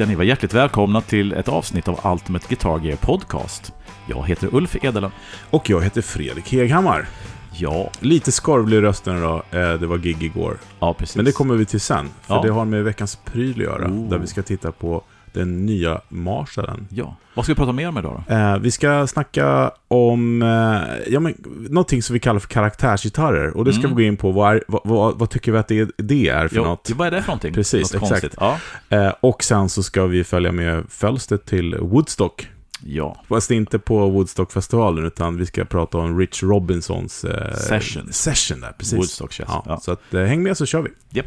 Ska ni vara hjärtligt välkomna till ett avsnitt av Ultimate Guitar Gear Podcast. Jag heter Ulf Edelen. Och jag heter Fredrik Heghammar. Ja, Lite skorvlig i rösten idag, eh, det var gig igår. ja precis. Men det kommer vi till sen, för Ja. det har med veckans pryl att göra. Oh. Där vi ska titta på den nya Marshallen. Ja. Vad ska vi prata mer om idag då? Eh, vi ska snacka om eh, ja, men, någonting som vi kallar för karaktärsgitarrer. Och det ska Mm. vi gå in på. Vad, är, vad, vad, vad tycker vi att det, det är för Jo, något? Vad är det för någonting? Precis, något exakt. Ja. Eh, och sen så ska vi följa med Fölstet till Woodstock. ja. Fast inte på Woodstockfestivalen, utan vi ska prata om Rich Robinsons eh, Session. session där, precis. Woodstock Chess. Ja, Ja. Så att, eh, häng med så kör vi. Japp.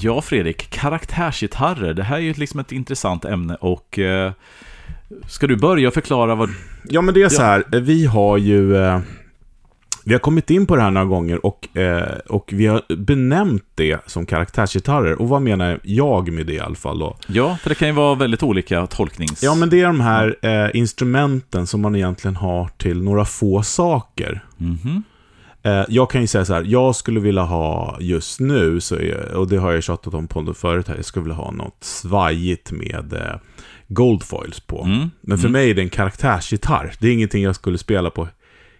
Ja, Fredrik. Karaktärsgitarrer. Det här är ju liksom ett intressant ämne och... Eh, ska du börja förklara vad... Ja, men det är så Ja. här, eh, vi har ju... Eh, vi har kommit in på det här några gånger och, eh, och vi har benämnt det som karaktärsgitarrer. Och vad menar jag med det i alla fall då? Ja, för det kan ju vara väldigt olika tolknings... Ja, men det är de här eh, instrumenten som man egentligen har till några få saker. Mhm. Eh, jag kan ju säga så här, jag skulle vilja ha just nu, så och det har jag tjatat om på förut här, jag skulle vilja ha något svajigt med eh, goldfoils på. Mm. Men för Mm. mig är det en karaktärsgitarr. Det är ingenting jag skulle spela på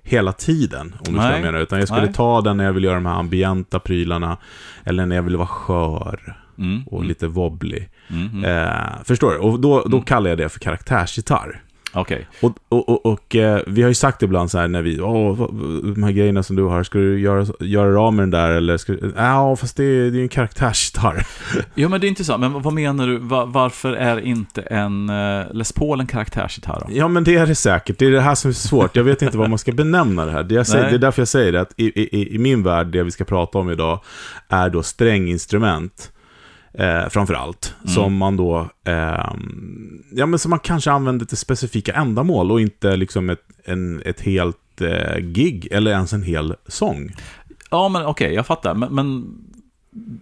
hela tiden, om du förstår menar. Utan jag skulle Nej. ta den när jag vill göra de här ambienta prylarna, eller när jag vill vara skör Mm. och lite wobbly. Mm. Mm. Eh, förstår du? Och då, då Mm. kallar jag det för karaktärsgitarr. Okej. Och, och, och, och eh, vi har ju sagt ibland så här när vi, åh, de här grejerna som du har, ska du göra, göra av med den där eller? Ska, du- ja, fast det, är- ju en karaktärsgitarr. Jo, men det är intressant. Men vad menar du? Va- varför är inte en eh, Les Paul en karaktärsgitarr då? Ja, men det är det säkert. Det är det här som är svårt. Jag vet inte vad man ska benämna det här. Det, säger, det är därför jag säger det, att i, i, i min värld, det vi ska prata om idag, är då stränginstrument. Eh, framför allt. Mm. Som man då, ehm, ja men som man kanske använder till specifika ändamål och inte liksom ett, en, ett helt eh, gig eller ens en hel sång. Ja, men okej, jag fattar. Men, men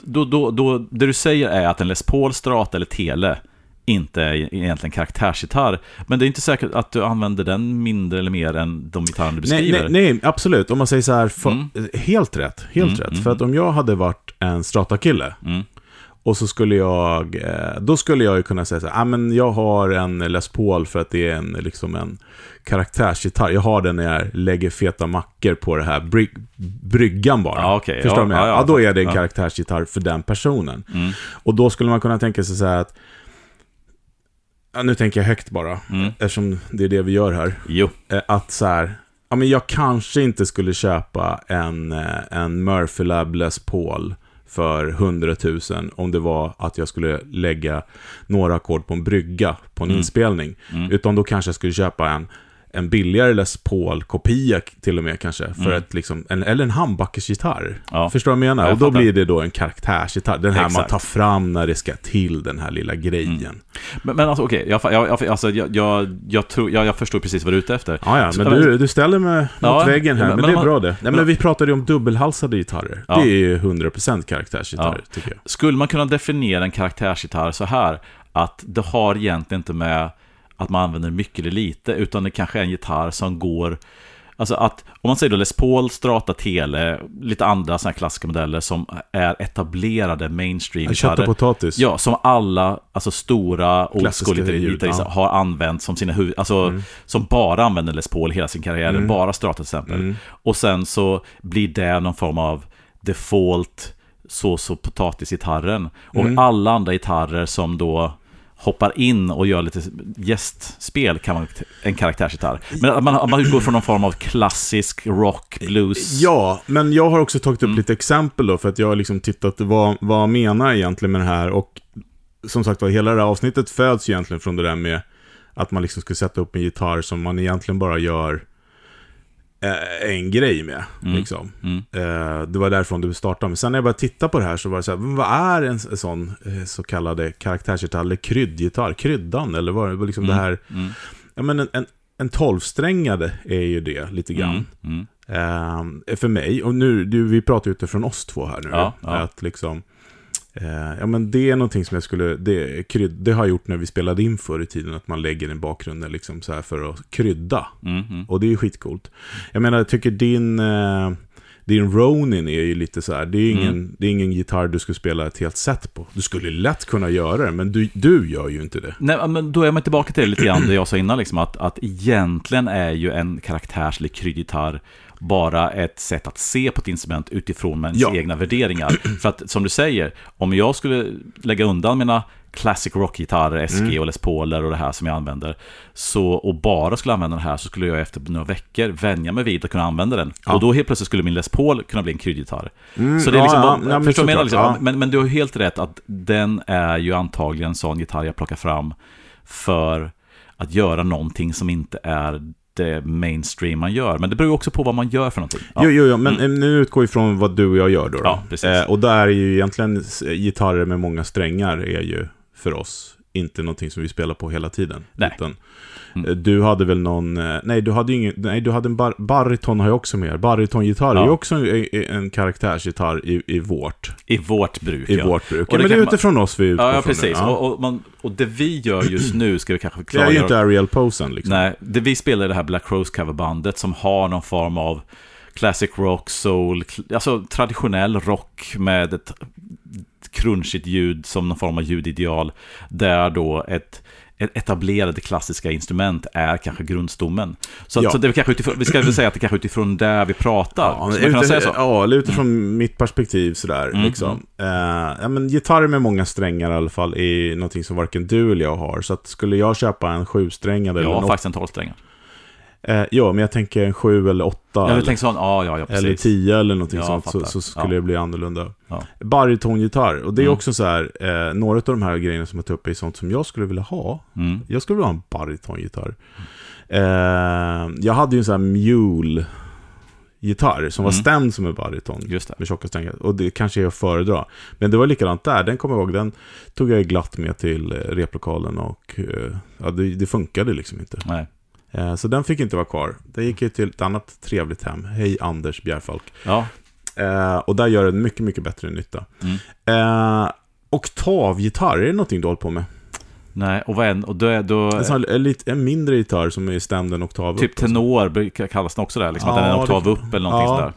då, då, då, det du säger är att en Les Paul Strata eller Tele inte är egentligen karaktärsgitarr. Men det är inte säkert att du använder den mindre eller mer än de gitarrer du Nej, beskriver. nej, nej, absolut. Om man säger så här, för, Mm. helt rätt. Helt Mm, rätt. mm, För att om jag hade varit en strata-kille Mm. Och så skulle jag, eh, då skulle jag ju kunna säga så här, ah, men jag har en Les Paul för att det är en, liksom en karaktärsgitarr. Jag har den när jag lägger feta mackor på det här bry, bryggan bara. Ja, okej. Förstår du ja, Ja, ja, då är det en ja. karaktärsgitarr för den personen. Mm. Och då skulle man kunna tänka sig så här att, ja, nu tänker jag högt bara, Mm. eftersom det är det vi gör här. Jo. Eh, att så här, ja men jag kanske inte skulle köpa en, eh, en Murphy Lab Les Paul för 100 000 om det var att jag skulle lägga några ackord på en brygga på en Mm. inspelning. Mm. Utan då kanske jag skulle köpa en, en billigare Les Paul-kopia till och med kanske. För Mm. ett, liksom, en, eller en handbackesgitarr. Ja. Förstår du vad jag menar? Jag och då fattar. blir det då en karaktärsgitarr. Den här man Exakt. tar fram när det ska till den här lilla grejen. Mm. Men, men alltså okej, jag, jag, jag, alltså, jag, jag, jag, tror, jag, jag förstår precis vad du är ute efter. Ja, ja, men du, du ställer mig mot Ja, väggen här, men- men, det är bra man- det. Nej, men, men- vi pratade ju om dubbelhalsade gitarrer. Ja. Det är ju 100% karaktärsgitarrer, Ja. tycker jag. Skulle man kunna definiera en karaktärsgitarr så här, att det har egentligen inte med att man använder mycket eller lite, utan det kanske är en gitarr som går Alltså att, om man säger då Les Paul, Strata Tele, lite andra sådana här klassiska modeller som är etablerade mainstream Kött och potatis. Ja, som alla alltså stora old Klassiska school ljud, gitarrister ja. har använt som sina huvud... Alltså, Mm. som bara använder Les Paul hela sin karriär, Mm. bara Strata till exempel. Mm. Och sen så blir det någon form av default sås och potatisgitarren. Och Mm. alla andra gitarrer som då hoppar in och gör lite gästspel kan vara en karaktärsgitarr. Men att man, man utgår från någon form av klassisk rock, blues. Ja, men jag har också tagit upp Mm. lite exempel då, för att jag har liksom tittat vad, vad menar jag egentligen med det här. Och som sagt var, hela det här avsnittet föds egentligen från det där med att man liksom ska sätta upp en gitarr som man egentligen bara gör en grej med. Mm. Liksom. Mm. Eh, det var därifrån du startade. Men sen när jag började titta på det här så var det så här, vad är en, sån eh, så kallade karaktärsgitarr eller kryddgitarr? Kryddan eller vad vad liksom det här? Mm. Ja men en, en, en tolvsträngade är ju det lite grann. Mm. Mm. Eh, för mig, och nu, du, vi pratar ju utifrån oss två här nu. Ja, ja. Att liksom, eh, ja men det är någonting som jag skulle, det, krydd, det har jag gjort när vi spelade in förr i tiden, att man lägger en bakgrunden liksom så här för att krydda. Mm. Mm. Och det är ju skitcoolt. Jag menar, jag tycker din, eh, din Ronin är ju lite så här, det är ingen, det är ingen gitarr du skulle spela ett helt set på. Du skulle lätt kunna göra det, men du, du gör ju inte det. Nej, men då är man tillbaka till det lite grann, det jag sa innan, liksom, att, att egentligen är ju en karaktärslig kryddgitarr bara ett sätt att se på ett instrument utifrån ens Ja. egna värderingar. För att, som du säger, om jag skulle lägga undan mina classic rock-gitarrer, SG Mm. och Les Pauler och det här som jag använder, så, och bara skulle använda den här, så skulle jag efter några veckor vänja mig vid att kunna använda den. Ja. Och då helt plötsligt skulle min Les Paul kunna bli en kryddgitarr. Mm, Så det är liksom, ja, ja, men förstår du menar? Liksom? ja. Men, men du har helt rätt att den är ju antagligen en sån gitarr jag plockar fram för att göra någonting som inte är det mainstream man gör. Men det beror ju också på vad man gör för någonting. Ja. Jo, jo, jo, men eh, nu utgår vi från vad du och jag gör då. då. Ja, precis. Eh, och där är ju egentligen gitarrer med många strängar är ju för oss inte någonting som vi spelar på hela tiden. Nej. Utan, Mm. eh, Du hade väl någon, eh, nej du hade ingen, nej du hade en bar, bariton har jag också med. Baritongitarr är Ja. ju också en, en karaktärsgitarr i, i vårt, I vårt bruk. i ja. vårt bruk. Ja, men det är kan man- utifrån oss vi utgår Ja, ja precis. ja. Och, och, man, och det vi gör just nu ska vi kanske Det är ju inte Ariel-posen liksom. Nej, det vi spelar i det här Black Rose coverbandet som har någon form av classic rock, soul, alltså traditionell rock med ett crunchigt ljud som någon form av ljudideal. Där då ett etablerade klassiska instrument är kanske grundstommen. Så, Ja. så det är kanske utifrån, vi ska väl säga att det kanske utifrån där vi pratar. Ja, men ute- säga så? ja, eller utifrån mitt perspektiv sådär. Mm, liksom. Eh, ja, men gitarrer med många strängar i alla fall är någonting som varken du eller jag har. Så att skulle jag köpa en sjusträngad eller Ja, en faktiskt en tolvsträngar. Eh, ja, men jag tänker en sju eller åtta. Jag eller, sån, ja, ja, ja, precis. eller tio eller någonting Ja, sånt. Så, så skulle Ja. det bli annorlunda. Ja. Baritongitarr. Och det är Mm. också så här, eh, några av de här grejerna som jag tar upp är sånt som jag skulle vilja ha. Mm. Jag skulle vilja ha en baritongitarr. Eh, jag hade ju en sån här mule gitarr som var Mm. stämd som en bariton. Just det. Med tjocka strängar. Och det kanske är att föredra. Men det var likadant där. Den kommer jag ihåg. Den tog jag glatt med till eh, replokalen. Och eh, ja, det, det funkade liksom inte. Nej. Eh, Så den fick inte vara kvar. Den gick ju till ett annat trevligt hem. Hej Anders Bjärfalk. Ja. Eh, Och där gör den mycket, mycket bättre nytta. Mm. Eh, Oktavgitarr, är det någonting du håller på med? Nej, och vad är och då är då... En, sån, en, en mindre gitarr som är stämd en oktav Typ upp tenor kallas den också där, liksom, att den är en Ja, oktav det- upp eller någonting ja. sådär.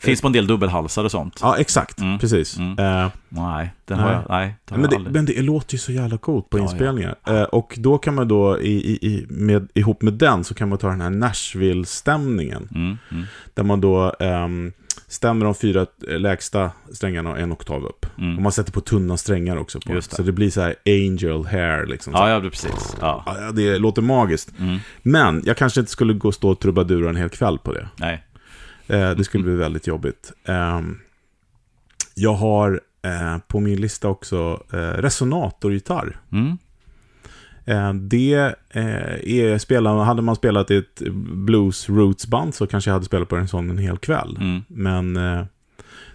Finns på en del dubbelhalsar och sånt. Ja, exakt. Mm. Precis. Mm. Eh, Nej, den har Nej. jag, nej, har men, jag det, men det låter ju så jävla coolt på Ja, ja. inspelningar. Eh, och då kan man då, i, i, i, med, ihop med den, så kan man ta den här Nashville-stämningen. Mm, mm, Där man då ehm, stämmer de fyra eh, lägsta strängarna en oktav upp. mm. Och man sätter på tunna strängar också på. Det. Så det blir så här angel hair liksom. Ja, ja, det- precis. Ja. Ja, det låter magiskt. Mm. Men jag kanske inte skulle gå och stå och trubadura en hel kväll på det. Nej. Eh, det skulle bli väldigt jobbigt. Ehm, jag har eh, på min lista också eh, resonatorgitarr. Mm. Det är spela, hade man spelat i ett blues roots band så kanske jag hade spelat på en sån en hel kväll. Mm. Men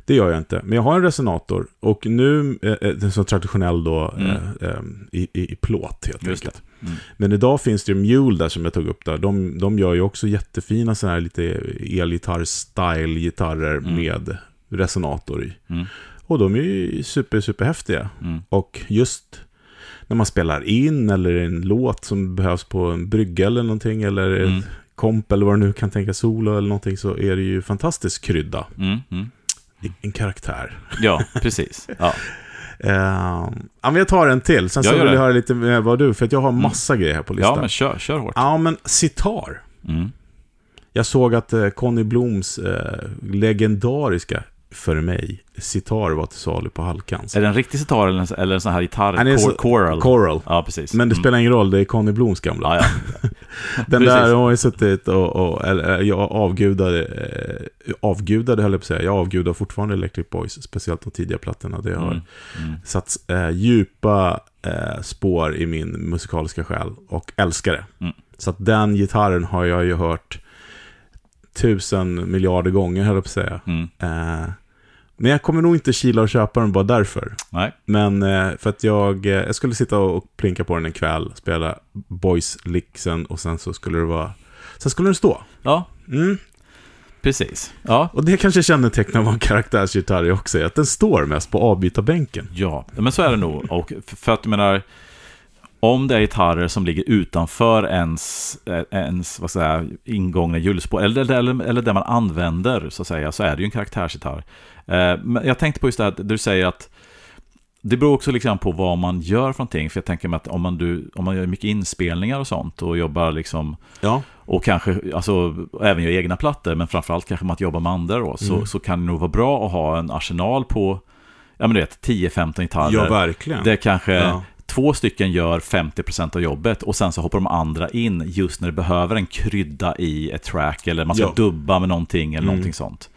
det gör jag inte. Men jag har en resonator och nu, eh, eh, så traditionell då, Mm. eh, eh, i, i, i plåt helt Just enkelt. Mm. Men idag finns det ju Mule där som jag tog upp där. De, de gör ju också jättefina sådana här lite elgitarr-style-gitarrer Mm. med resonator i. Mm. Och de är ju super, super häftiga. Mm. Och just när man spelar in eller en låt som behövs på en brygga eller någonting eller Mm. ett komp eller vad det nu kan tänka solo eller någonting så är det ju fantastisk krydda. Mm. Mm. En karaktär. Ja, precis. Ja. Uh, ja, men jag tar en till. Sen så Jag vill jag höra lite mer vad du, för att jag har massa grejer här på listan. ja, men kör, kör hårt. Ja, men sitar. Mm. Jag såg att eh, Conny Bloms eh, legendariska, för mig, sitar var till salu på Halkans. Är det en riktig sitar eller en, eller en sån här gitarr? Är Cor- så- Choral? Coral. Ja, precis. Men det Mm. spelar ingen roll, det är Conny Bloms gamla. Ja, ja. Den precis. där har jag suttit och, och eller, jag avgudade, eh, avgudade höll jag på att säga, jag avgudar fortfarande Electric Boys, speciellt de tidiga plattorna. Det har Mm. Mm. satt eh, djupa eh, spår i min musikaliska själ och älskar det. Mm. Så att den gitarren har jag ju hört tusen miljarder gånger, höll jag på att säga. Mm. Eh, men jag kommer nog inte kila och köpa den bara därför. Nej. Men eh, för att jag, eh, jag skulle sitta och plinka på den en kväll, spela Boys Lixen och sen så skulle det vara, sen skulle den stå. Ja, Mm. precis. Ja. Och det kanske kännetecknar vad en karaktärsgitarr är också, att den står mest på avbytarbänken. Ja, men så är det nog. Och för, för att jag menar, om det är gitarrer som ligger utanför ens, eh, ens vad säger, jag, ingångna hjulspår, eller, eller, eller det man använder, så att säga, så är det ju en karaktärsgitarr. Eh, men jag tänkte på just det här, du säger att det beror också liksom på vad man gör för någonting. För jag tänker mig att om man, du, om man gör mycket inspelningar och sånt och jobbar liksom Ja. och kanske alltså, även gör egna plattor, men framförallt kanske man att jobba med andra då, så, Mm. så kan det nog vara bra att ha en arsenal på ja, men du vet, 10-15 gitarrer. Ja, verkligen. där kanske Ja. Två stycken gör 50% av jobbet och sen så hoppar de andra in just när det behöver en krydda i ett track eller man ska Ja. dubba med någonting eller Mm. någonting sånt.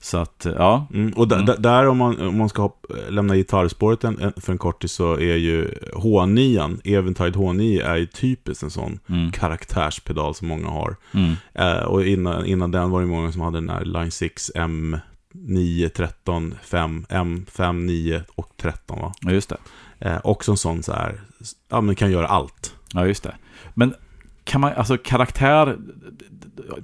Så att, ja. Mm, och Mm. där om man, om man ska hopp, lämna gitarrspåret en, en, för en kortis så är ju H9, Eventide H9 är ju typiskt en sån Mm. karaktärspedal som många har. Mm. Eh, och innan, innan den var det många som hade den här Line 6 M9, 13, 5, M5, 9 och 13 va? Ja, just det. Eh, också en sån så här, ja men kan göra allt. Ja, just det. Men kan man, alltså karaktär,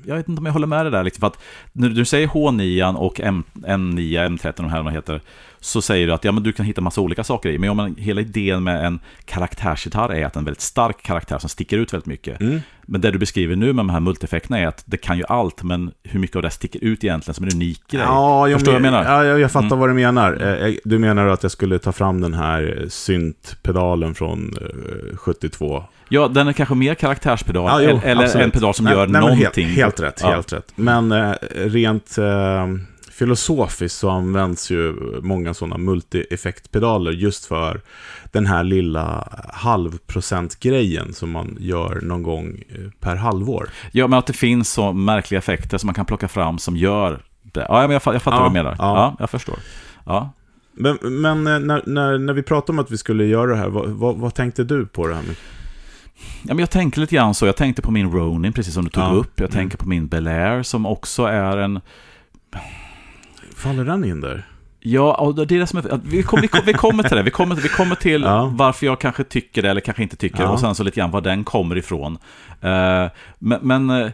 jag vet inte om jag håller med dig där, liksom, för att när du säger H9 och M, M9, M13 och här vad heter, så säger du att ja, men du kan hitta massa olika saker i, men om man, hela idén med en karaktärsgitarr är att en väldigt stark karaktär som sticker ut väldigt mycket. Mm. Men det du beskriver nu med de här multieffekterna är att det kan ju allt, men hur mycket av det sticker ut egentligen som en unik grej? Ja, jag, Förstår vad jag menar? Ja, jag, jag fattar Mm. vad du menar. Eh, jag- Du menar att jag skulle ta fram den här syntpedalen från eh, 72. Ja, den är kanske mer karaktärspedal, Ja, jo, eller, absolut. en pedal som Nej, gör nej, någonting. Helt, helt rätt, Ja. helt rätt. Men eh, rent eh, filosofiskt så används ju många sådana multi-effektpedaler just för den här lilla halvprocent-grejen som man gör någon gång eh, per halvår. Ja, men att det finns så märkliga effekter som man kan plocka fram som gör det. Ja, men jag, jag fattar Ja, vad du menar. Ja. ja. jag förstår. Ja. Men, men eh, när, när, när vi pratade om att vi skulle göra det här, vad, vad, vad tänkte du på det här med? Ja, men jag tänkte lite grann så. Jag tänkte på min Ronin, precis som du tog Ja. upp. Jag Mm. tänker på min Bel Air, som också är en... Faller den in där? Ja, och det är det som är... Vi, kom, vi, kom, vi kommer till det. Vi kommer, vi kommer till Ja. varför jag kanske tycker det eller kanske inte tycker det. Ja. Och sen så lite grann var den kommer ifrån. Eh, men... men eh,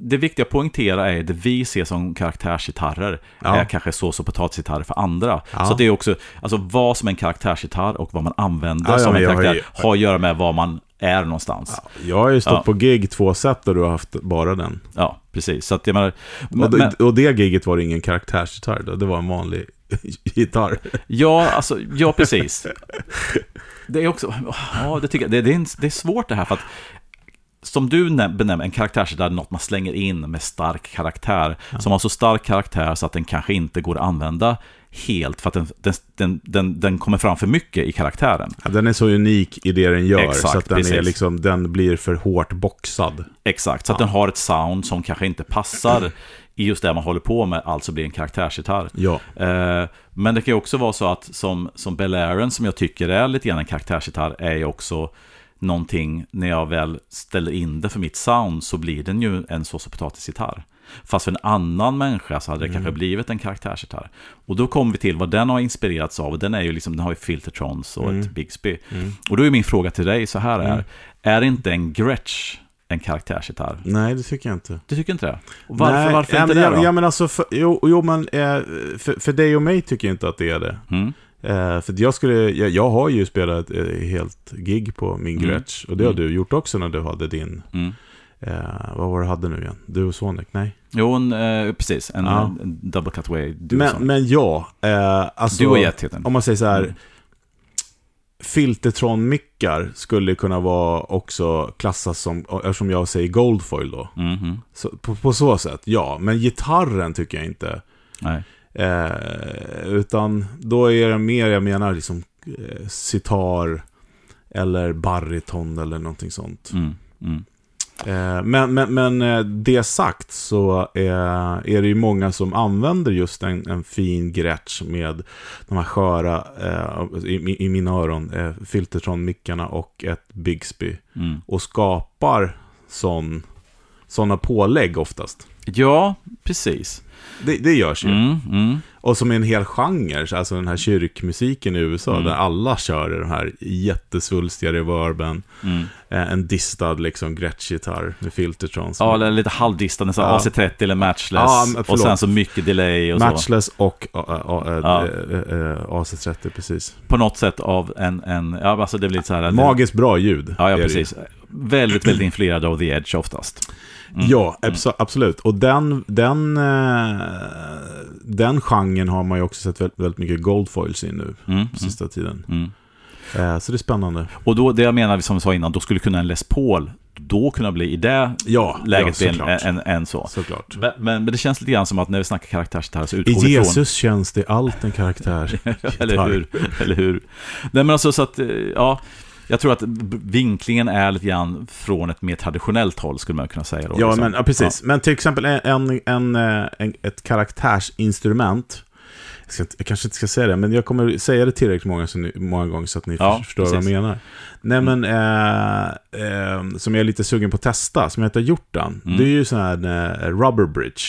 det, viktiga att poängtera är det vi ser som karaktärsgitarrer Ja. är kanske sås och potatisgitarrer för andra. Ja. Så det är också, alltså vad som är en karaktärsgitarr och vad man använder Ja, ja, som en jag har karaktär ju- har att göra med var man är någonstans. Ja, Jag har ju stått Ja. på gig två sätt och du har haft bara den. precis. Så att jag menar, men, Och, det- men, och det giget var det ingen karaktärsgitarr då, det var en vanlig gitarr. ja, alltså, ja, precis. Det är också, ja, det tycker jag, det, det, är, det är svårt det här för att som du nä- benämner, en karaktärsgitarr är något man slänger in med stark karaktär. Som har så stark karaktär så att den kanske inte går att använda helt för att den, den, den, den, kommer fram för mycket i karaktären. Ja, den är så unik i det den gör, Exakt, så att den, är precis. liksom, den blir för hårt boxad. Exakt, så att Ja. den har ett sound som kanske inte passar i just det man håller på med, alltså blir en karaktärsgitarr. Ja, Eh, men det kan ju också vara så att som, som Bel Airen, som jag tycker är lite grann en karaktärsgitarr, är ju också någonting, när jag väl ställer in det för mitt sound, så blir den ju en sås och potatisgitarr. Fast för en annan människa så hade det kanske blivit en karaktärsgitarr. Och då kommer vi till vad den har inspirerats av. Och den, är ju liksom, den har ju Filtertrons och ett Bigsby. Och då är min fråga till dig så här är, är inte en Gretsch en karaktärsgitarr? nej det tycker jag inte. Du tycker inte det? Och varför, nej, varför ja, inte men, det då? ja, ja, men alltså, för, jo, jo men eh, för, för dig och mig tycker jag inte att det är det. Mm. Eh, för jag skulle, jag, jag har ju spelat eh, helt gig på min Mm. Gretsch. Och det har Mm. du gjort också när du hade din, Mm. eh, vad var det du hade nu igen? Du och Sonic? Nej. Jo, en, eh, precis. En, Ja. en double cutaway. Du Men, men ja, eh, alltså, du och Jet heter den. om man säger så här, Mm. Filtertron-mickar skulle kunna vara också klassas som, eftersom jag säger Goldfoil då. Mhm. Så, på, på så sätt, ja. Men gitarren tycker jag inte. Nej. Eh, utan då är det mer, jag menar, liksom eh, sitar eller bariton eller någonting sånt. Mm. Mm. Eh, men men, men eh, det sagt så är, är det ju många som använder just en, en fin Gretsch med de här sköra, eh, i, i mina öron, eh, Filtertron-mickarna och ett Bigsby. Mm. Och skapar sån, såna pålägg oftast. Ja, precis. Det, det görs ju. Mm, mm. Och som är en hel genre, alltså den här kyrkmusiken i USA, Mm. där alla kör den här jättesvulstiga reverben. Mm. Eh, En distad liksom Gretsch-gitarr med filtertrons. Ja, eller lite halvdistande, så Ja. AC30 eller matchless. Ja, och sen så mycket delay och så. Matchless och uh, uh, uh, Ja. uh, uh, AC30, precis. På något sätt av en, en ja alltså det blir lite så här. Magiskt bra ljud. Ja, ja är det precis. Väldigt, väldigt influerad av The Edge oftast. Mm. Ja, abso- absolut. Och den, den, eh, den genren har man ju också sett väldigt, väldigt mycket Goldfoils i nu, Mm, sista tiden. mm. Eh, så det är spännande. Och då, det jag menar, som vi sa innan, då skulle kunna en Les Paul då kunna bli i det Ja, läget ja, en, såklart. en, en så. Såklart. Men, men, men det känns lite grann som att när vi snackar karaktärsgitarr så I utgår från... Jesus känns det allt en karaktär. Eller hur? Eller hur? Nej men alltså så att, eh, ja, jag tror att vinklingen är lite grann från ett mer traditionellt håll skulle man kunna säga då. Ja, liksom. men, ja, precis. Men till exempel en, en, en, eh, ett karaktärsinstrument. Jag, ska, jag kanske inte ska säga det, men jag kommer säga det tillräckligt många, så ni, många gånger så att ni Ja, förstår vad jag precis. menar. Nej, men eh, eh, som jag är lite sugen på att testa, som jag inte har gjort än. Mm. Det är ju sån här eh, rubber bridge.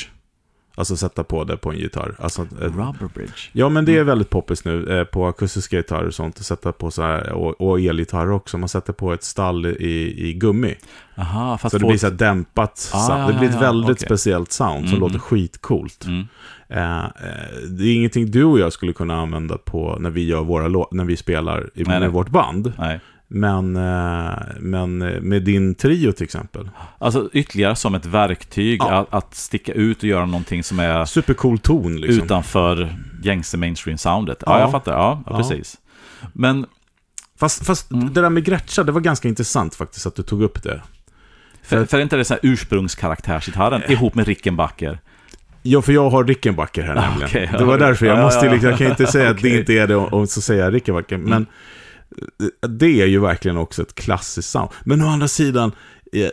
Alltså sätta på det på en gitarr. Alltså, eh, Rubber Bridge. Ja, men det är väldigt poppis nu eh, på akustiska gitarrer och sånt. Att sätta på så här, och, och elgitarrer också. Man sätter på ett stall i, i gummi. Aha, för att Så det blir så här dämpat Ah, ja, Det blir ett ja, väldigt okej. speciellt sound som Mm. låter skitcoolt. Mm. Eh, eh, det är ingenting du och jag skulle kunna använda på när vi, gör våra när vi spelar i, Nej, med nej. vårt band. Nej. Men, eh, men med din trio till exempel. Alltså ytterligare som ett verktyg Ja. att, att sticka ut och göra någonting som är Supercool ton liksom. utanför gängse mainstream-soundet. Ja, Ja. jag fattar. Ja, ja, precis. Men, Fast, fast Mm. det där med Gretcha, det var ganska intressant faktiskt att du tog upp det. för, för är inte det så här ursprungskaraktärsgitarren ihop med Rickenbacker? Ja, för jag har Rickenbacker här Ah, nämligen. ja. det var därför jag Ja, måste, liksom- jag kan inte säga att det inte är det och, så säga Rickenbacker. Men eh, det är ju verkligen också ett klassiskt sound. Men å andra sidan, eh,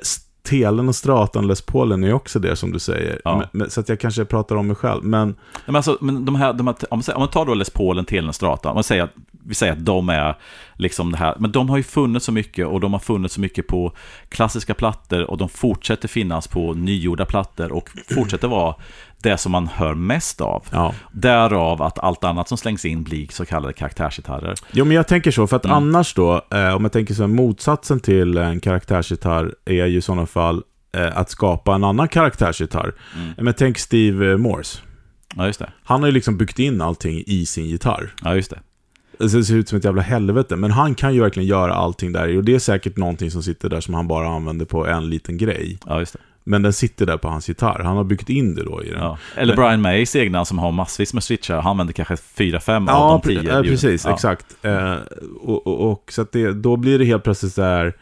Telen och Stratan, Les Paulen är också det som du säger. Ja. Men, så att jag kanske pratar om mig själv. Men Men alltså, men de här, de här, om, man, tar då Les Paulen, Telen, Strata, om man säger att, vi säger att de är liksom det här, men de har ju funnits så mycket och de har funnits så mycket på klassiska plattor och de fortsätter finnas på nygjorda plattor och fortsätter vara det som man hör mest av. ja. Därav att allt annat som slängs in blir så kallade karaktärsgitarrer. Jo, men jag tänker så, för att Mm. annars då, eh, om jag tänker så här, motsatsen till en karaktärsgitarr är ju i sådana fall eh, att skapa en annan karaktärsgitarr. Mm. Men tänk Steve eh, Morse. Ja, just det. Han har ju liksom byggt in allting i sin gitarr. Ja, just det. Det ser ut som ett jävla helvete, men han kan ju verkligen göra allting där. Och det är säkert någonting som sitter där som han bara använder på en liten grej. Ja, just det. Men den sitter där på hans gitarr. Han har byggt in det då i den. Ja. Eller Men- Brian Mays egna som har massvis med switchar. Han använder kanske fyra, fem av Ja, de pre- tio. ja, precis. Ja. Exakt. Eh, och, och, och så det, då blir det helt plötsligt så här.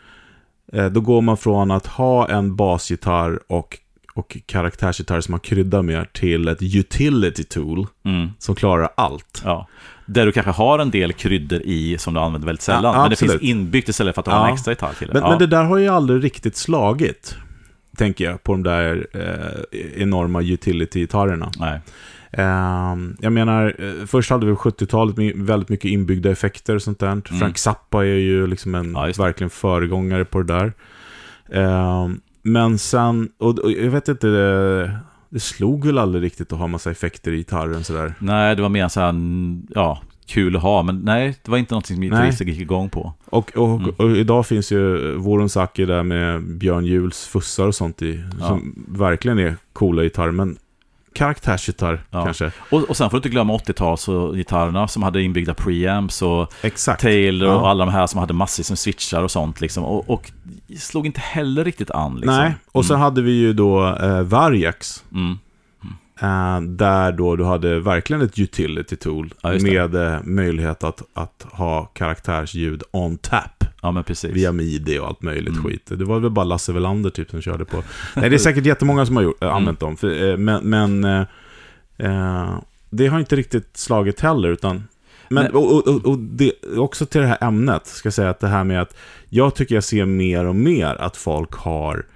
Eh, då går man från att ha en basgitarr och, och karaktärsgitarr som man kryddar med till ett utility tool Mm. som klarar allt. Ja. Där du kanske har en del kryddor i som du använder väldigt sällan. Ja, men det finns inbyggt istället för att du har en Ja. extra gitarr till det. Men, ja. men det där har ju aldrig riktigt slagit, tänker jag, på de där eh, enorma utility-gitarrerna. Nej. Ehm, jag menar, eh, först hade vi 70-talet med väldigt mycket inbyggda effekter och sånt där. Mm. Frank Zappa är ju liksom en Ja, verkligen föregångare på det där. Men sen, och, och jag vet inte, det, det slog väl aldrig riktigt att ha massa effekter i gitarren sådär. nej, det var mer så här, ja, kul att ha. Men nej, det var inte någonting som gitarrister gick igång på. Och, och, Mm. och idag finns ju Voron Saki där med Björn Juhls fussar och sånt i, Ja. som verkligen är coola gitarrer, men karaktärsgitarr Ja. kanske. Och, och sen får du inte glömma 80-tals och gitarrerna som hade inbyggda preamps och Exakt. Taylor och Ja. alla de här som hade massvis med switchar och sånt liksom. Och, och slog inte heller riktigt an liksom. Nej, och så mm. hade vi ju då eh, Varjax. Mm. Eh, där då du hade verkligen ett utility tool Ja, med eh, möjlighet att, att ha karaktärsljud on tap Ja, men precis. via midi och allt möjligt Mm. skit. Det var väl bara Lasse Welander typ som körde på. Nej, det är säkert jättemånga som har gjort, äh, Mm. använt dem. För, eh, men men eh, det har inte riktigt slagit heller, utan men, och, och, och det, också till det här ämnet, ska jag säga att det här med att jag tycker jag ser mer och mer att folk har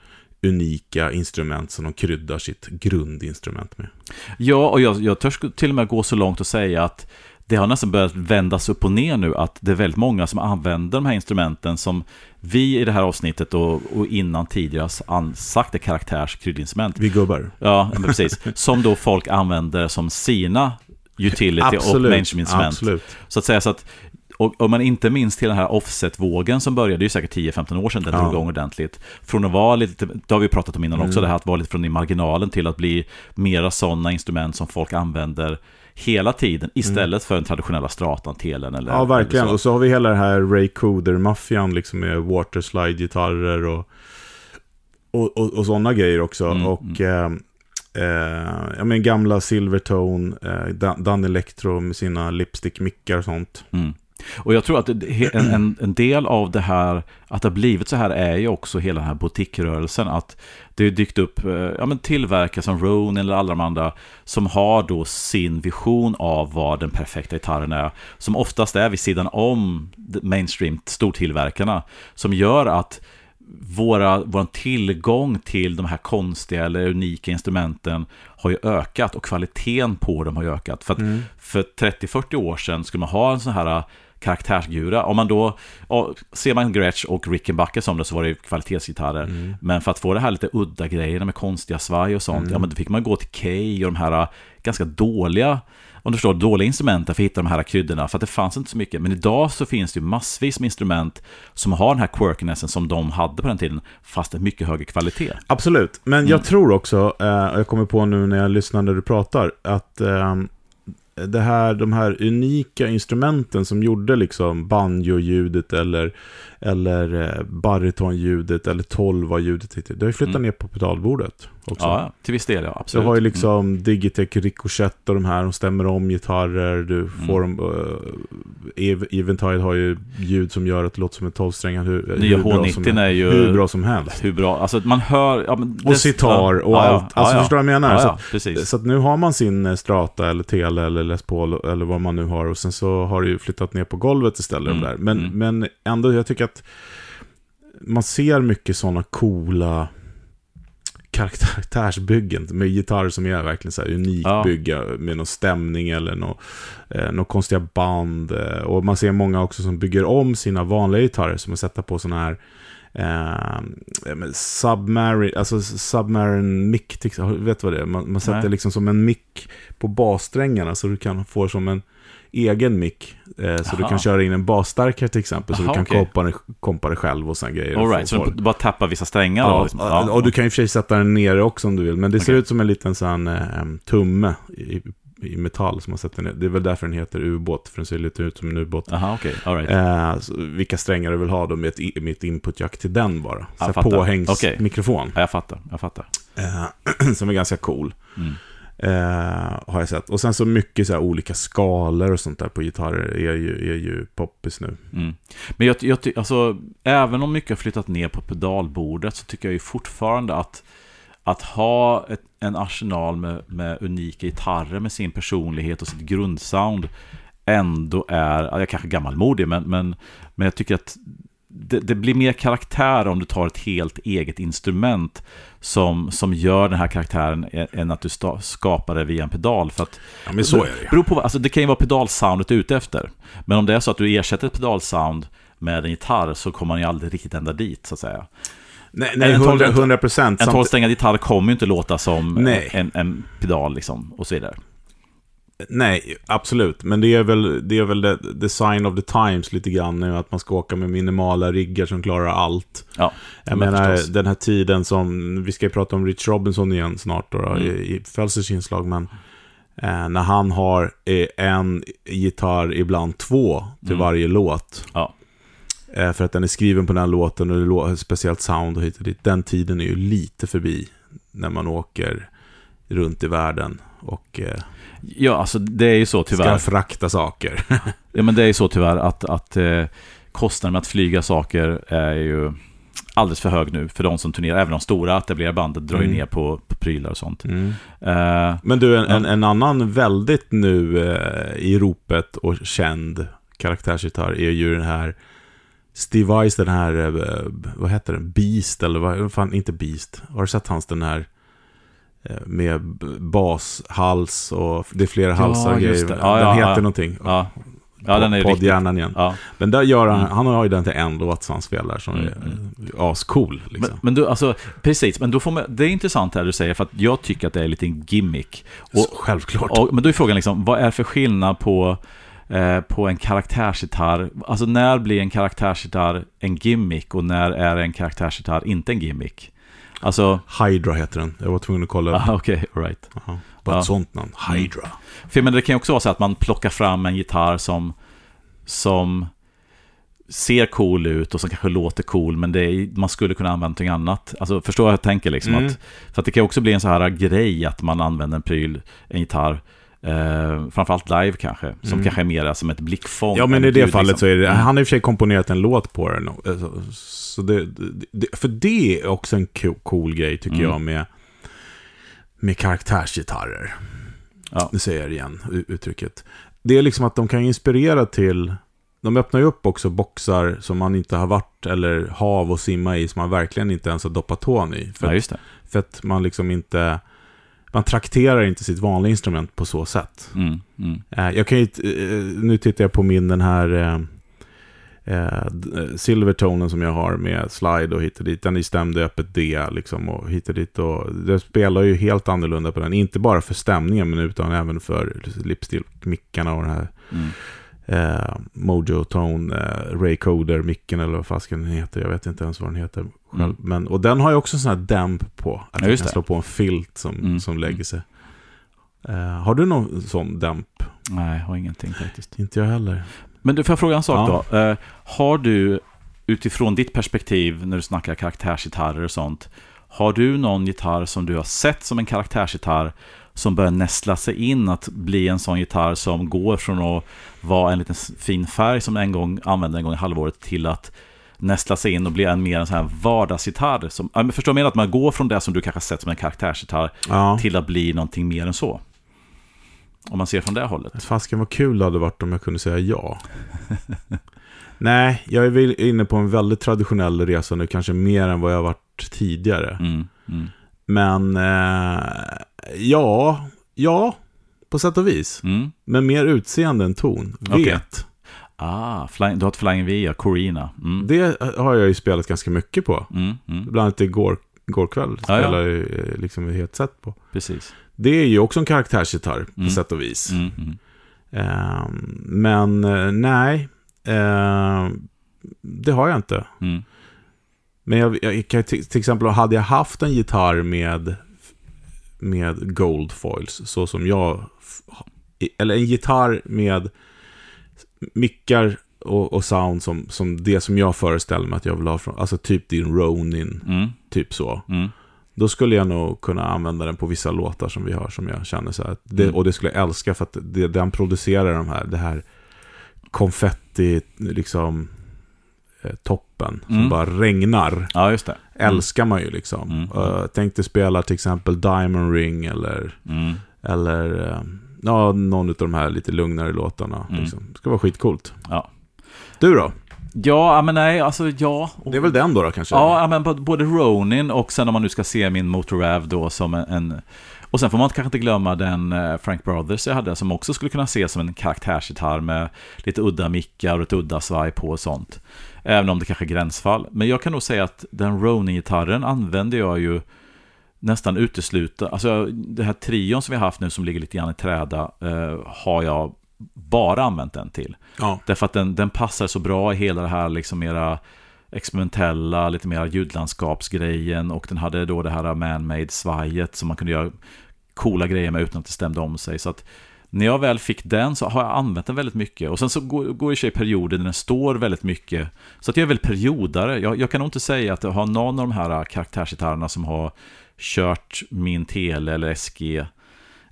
unika instrument som de kryddar sitt grundinstrument med. Ja, och jag, jag törs till och med gå så långt och säga att det har nästan börjat vändas upp och ner nu att det är väldigt många som använder de här instrumenten som vi i det här avsnittet och, och innan tidigare sagt är karaktärs kryddinstrument. Vi gubbar. Ja, precis. Som då folk använder som sina utility Absolut, och mainstream-instrument. absolut. Så att säga så att och om man inte minns till den här offset-vågen som började, det är ju säkert 10-15 år sedan den Ja. drog igång ordentligt. Från att vara lite, det har vi pratat om innan Mm. också, det här att vara lite från i marginalen till att bli mera sådana instrument som folk använder hela tiden istället för den traditionella stratan, telen eller Mm. Ja, verkligen. eller Och så har vi hela det här Ray Cooder-maffian liksom med waterslide-gitarrer och, och, och, och sådana grejer också. Mm, och eh, eh, ja, men gamla Silvertone, eh, Dan, Dan Electro med sina lipstick-mickar och sånt. Mm. Och jag tror att en, en, del av det här, att det har blivit så här, är ju också hela den här boutiquerörelsen. Att det har dykt upp eh, ja, men tillverkare som Ronin eller alla de andra som har då sin vision av vad den perfekta gitarren är. Som oftast är vid sidan om mainstream stortillverkarna. Som gör att våra, vår tillgång till de här konstiga eller unika instrumenten har ju ökat och kvaliteten på dem har ju ökat. För att för 30-40 år sedan skulle man ha en sån här karaktärsgura. Om man då, ser man Gretsch och Rickenbacker som det så var det ju kvalitetsgitarrer. Men för att få det här lite udda grejerna med konstiga svaj och sånt, ja men då fick man gå till Kay och de här ganska dåliga om du förstår, dåliga instrumenten för att hitta de här kryddorna, för att det fanns inte så mycket. Men idag så finns det ju massvis med instrument som har den här quirkinessen som de hade på den tiden, fast en mycket högre kvalitet. Absolut, men Mm. jag tror också, eh, och jag kommer på nu när jag lyssnar när du pratar, att eh, det här, de här unika instrumenten som gjorde liksom banjo-ljudet eller, eller eh, baritonljudet eller tolva-ljudet, det har ju flyttat Mm. ner på pedalbordet också. Ja, till viss del ja, absolut. du har ju Mm. liksom Digitech, Ricochet och de här, de stämmer om gitarrer, du får Mm. dem, uh, Eventide har ju ljud som gör att det låter som en tolvsträngad hur, Nya hur bra som- H90 är ju- hur bra som helst. Hur bra, alltså man hör... Ja, men Och sitar och allt. Alltså, förstår du vad jag menar? Ja, Så ja, precis. Så att nu har man sin eh, Strata eller Tele eller Les Paul eller vad man nu har och sen så har det ju flyttat ner på golvet istället. Mm, där. Men, mm. men ändå, jag tycker att man ser mycket sådana coola karaktärsbyggen med gitarrer som är verkligen så här unikt Ja. bygga med någon stämning eller någon, eh, någon konstiga band. Eh, och man ser många också som bygger om sina vanliga gitarrer som att sätta på sådana här Eh, submarine, alltså submarine mic, till exempel. vet du vad det är? Man, man sätter Nej. liksom som en mick på bassträngarna så du kan få som en egen mick. Eh, så du Jaha. kan köra in en basstärkare till exempel, så Jaha, du kan okej. kompa, det, kompa det själv och sådana grejer. All Och right, så få- du bara tappar vissa strängar då? Ja, Liksom. och- och du kan ju i och för sig sätta den nere också om du vill, men det ser Okej. ut som en liten sån eh, tumme i, i metall som man sätter ner. Det är väl därför den heter ubåt, för den ser lite ut som en ubåt. All right. Eh, vilka strängar du vill ha då med ett, med ett input-jack till den bara. Så påhängsmikrofon. Ja, jag fattar, jag fattar. Eh, som är ganska cool. Mm. Eh, har jag sett. Och sen så mycket så här olika skalor och sånt där på gitarrer är ju, är ju poppis nu. Mm. Men jag, jag, alltså, även om mycket har flyttat ner på pedalbordet så tycker jag ju fortfarande att att ha ett, en arsenal med, med unika gitarrer med sin personlighet och sitt grundsound ändå är, ja, jag är kanske gammalmodig, men, men, men jag tycker att det, det blir mer karaktär om du tar ett helt eget instrument som, som gör den här karaktären än att du skapar det via en pedal. För att Ja, men så är det. Beror på, alltså det kan ju vara pedalsoundet du är ute efter. Men om det är så att du ersätter ett pedalsound med en gitarr så kommer man ju aldrig riktigt ända dit, så att säga. Nej, nej En tolv- 100, 100 procent. En tolvsträngad gitarr kommer ju inte låta som Nej. en, en pedal, liksom, och så vidare. Nej, absolut. Men det är väl, det är väl the, the sign of the times lite grann nu, att man ska åka med minimala riggar som klarar allt. Ja, Jag men menar, förstås. den här tiden som, vi ska ju prata om Rich Robinson igen snart då, då Mm. i, i Felsers inslag, men eh, när han har eh, en gitarr, ibland två, till Mm. varje låt. Ja. Eh, för att den är skriven på den låten och det lå- ett speciellt sound och hit och dit. Den tiden är ju lite förbi när man åker runt i världen och eh, Ja, alltså det är ju så tyvärr. ska frakta saker. Ja, men det är ju så tyvärr att, att eh, kostnaden med att flyga saker är ju alldeles för hög nu för de som turnerar. Även de stora etablerade bandet drar ju Mm. ner på, på prylar och sånt. Mm. Eh, Men du, en, en, en annan väldigt nu eh, i ropet och känd karaktärsgitarr är ju den här Steve Weiss, den här, eh, vad heter den? Beast eller vad, fan, inte Beast. Har du sett hans den här med b- bas, hals och det är flera halsar just grejer. det. Ja, den ja, heter ja. någonting. Ja, ja den är. Poddhjärnan igen. Ja. Men där gör han, Mm. han har ju den till en låt som han spelar som Mm, är eh, ascool. Men, Liksom. men du, alltså, precis, men då får man, det är intressant här du säger, för att jag tycker att det är lite en gimmick. Så, Och, självklart. och, men då är frågan liksom, vad är för skillnad på, eh, på en karaktärsgitarr? Alltså när blir en karaktärsgitarr en gimmick och när är en karaktärsgitarr inte en gimmick? Alltså, Hydra heter den. Jag var tvungen att kolla. ah, okej, all right. Aha. Bara Ja. ett sånt namn. Hydra. För men det kan ju också vara så att man plockar fram en gitarr som, som ser cool ut och som kanske låter cool, men det är, man skulle kunna använda någonting annat. Alltså, förstår vad jag tänker? Liksom, Mm. att, för att det kan också bli en så här grej att man använder en pryl, en gitarr, eh, framförallt live kanske, som Mm. kanske är mer som ett blickfång. Ja, men i det fallet liksom. så är det, Mm. han har i och för sig komponerat en låt på den. Så det, det, för det är också en cool, grej tycker Mm. jag med, med karaktärsgitarrer. Ja. Nu säger jag det igen, uttrycket. Det är liksom att de kan inspirera till, de öppnar ju upp också boxar som man inte har varit eller hav och simma i, som man verkligen inte ens har doppat tån i. För, Ja, just det. för att man liksom inte, man trakterar inte sitt vanliga instrument på så sätt. Mm, mm. Eh, Jag kan ju, eh, nu tittar jag på min den här eh, eh, silvertonen som jag har med slide och hit och dit. Den är stämd i öppet D liksom och hit och dit. Och det spelar ju helt annorlunda på den. Inte bara för stämningen men utan även för lipstick-mickarna och den här Mm. eh, Mojo Tone, eh, Ray Coder-micken eller vad fasken den heter. Jag vet inte ens vad den heter själv. Mm. Men, och den har ju också en sån här damp på. Att Ja, just kan det. slå på en filt som, Mm. som lägger sig. Eh, har du någon sån damp? Nej, jag har ingenting faktiskt. Inte jag heller. Men du, får jag fråga en sak Ja. då? Eh, har du, utifrån ditt perspektiv, när du snackar karaktärsgitarrer och sånt, har du någon gitarr som du har sett som en karaktärsgitarr som börjar nästla sig in att bli en sån gitarr som går från att vara en liten fin färg som en gång använde en gång i halvåret till att nästla sig in och bli en mer en sån här vardagsgitarr. Som, förstår du vad jag menar? Att man går från det som du kanske sett som en karaktärsgitarr Ja. till att bli någonting mer än så. Om man ser från det hållet. Fasken vad kul det hade varit om jag kunde säga ja. Nej, jag är väl inne på en väldigt traditionell resa nu, kanske mer än vad jag varit tidigare. Mm, mm, Men eh, ja, ja, på sätt och vis. mm. Men mer utseende än ton. Okej. Vet. Ah, flying, du har ett Flying V, Corina. Mm. Det har jag ju spelat ganska mycket på. Mm, mm, Bland annat igår, igår kväll Ja, ja. spelade jag eh, liksom ett helt set på. precis. Det är ju också en karaktärsgitarr på Mm. sätt och vis. Mm, mm. Ehm, men eh, nej, ehm, det har jag inte. Mm. Men jag, jag kan till, till exempel, hade jag haft en gitarr med, med gold foils, så som jag... Eller en gitarr med mickar och, och sound som, som det som jag föreställer mig att jag vill ha från, alltså typ din Ronin, Mm, typ så. mm, Då skulle jag nog kunna använda den på vissa låtar som vi har, som jag känner så här. Det, Mm. Och det skulle jag älska för att det, den producerar de här, det här konfetti, liksom, eh, toppen, som Mm. bara regnar. Ja, just det. Älskar man ju liksom. Mm. Uh, tänk dig spela till exempel Diamond Ring eller, Mm. eller eh, ja, någon av de här lite lugnare låtarna. Mm. Liksom. Det ska vara skitcoolt. Ja. Du då? Ja, men nej, alltså ja. Det är väl den då, då kanske? Ja, men både Ronin och sen om man nu ska se min Motorrav då som en. Och sen får man kanske inte glömma den eh, Frank Brothers jag hade som också skulle kunna ses som en karaktärsgitarr med lite udda mickar och ett udda svaj på och sånt. Även om det kanske är gränsfall. Men jag kan nog säga att den Ronin-gitarren använder jag ju nästan uteslutande. Alltså det här trion som vi har haft nu som ligger lite grann i träda eh, har jag bara använt den till. Ja. Därför att den, den passar så bra i hela det här liksom mera experimentella, lite mera ljudlandskapsgrejen och den hade då det här man-made svajet som man kunde göra coola grejer med utan att det stämde om sig. Så att när jag väl fick den så har jag använt den väldigt mycket. Och sen så går, går det i sig perioder när den står väldigt mycket. Så att jag är väl periodare. Jag, jag kan nog inte säga att jag har någon av de här karaktärsgitarrerna som har kört min Tele eller SG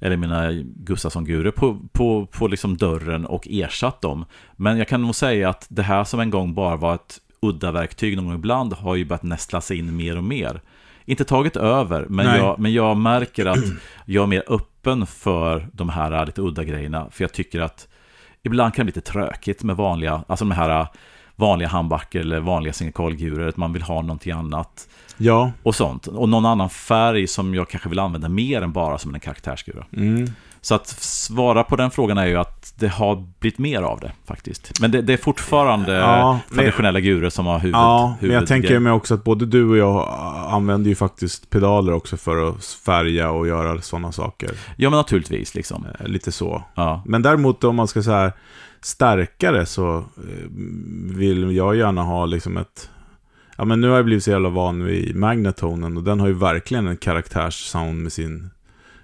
eller mina Gustafsson-gurer på, på, på liksom dörren och ersatt dem. Men jag kan nog säga att det här som en gång bara var ett udda verktyg någon gång ibland har ju börjat nästla sig in mer och mer. Inte tagit över, men Nej. jag, men jag märker att jag är mer öppen för de här lite udda grejerna. För jag tycker att ibland kan det bli lite tråkigt med vanliga, alltså de här vanliga handbacker eller vanliga singelkolgurer. Man vill ha någonting annat Ja. och sånt. Och någon annan färg som jag kanske vill använda mer än bara som en karaktärsgura. Mm. Så att svara på den frågan är ju att det har blivit mer av det faktiskt. Men det, det är fortfarande Ja, traditionella gurer som har huvud, Ja, men jag tänker mig också att både du och jag använder ju faktiskt pedaler också för att färga och göra sådana saker. Ja, men naturligtvis liksom. Eh, Lite så. Ja, Men däremot om man ska så här stärka det så eh, vill jag gärna ha liksom ett... Ja men nu har jag blivit så jävla van vid Magnetonen och den har ju verkligen en karaktärssound med sin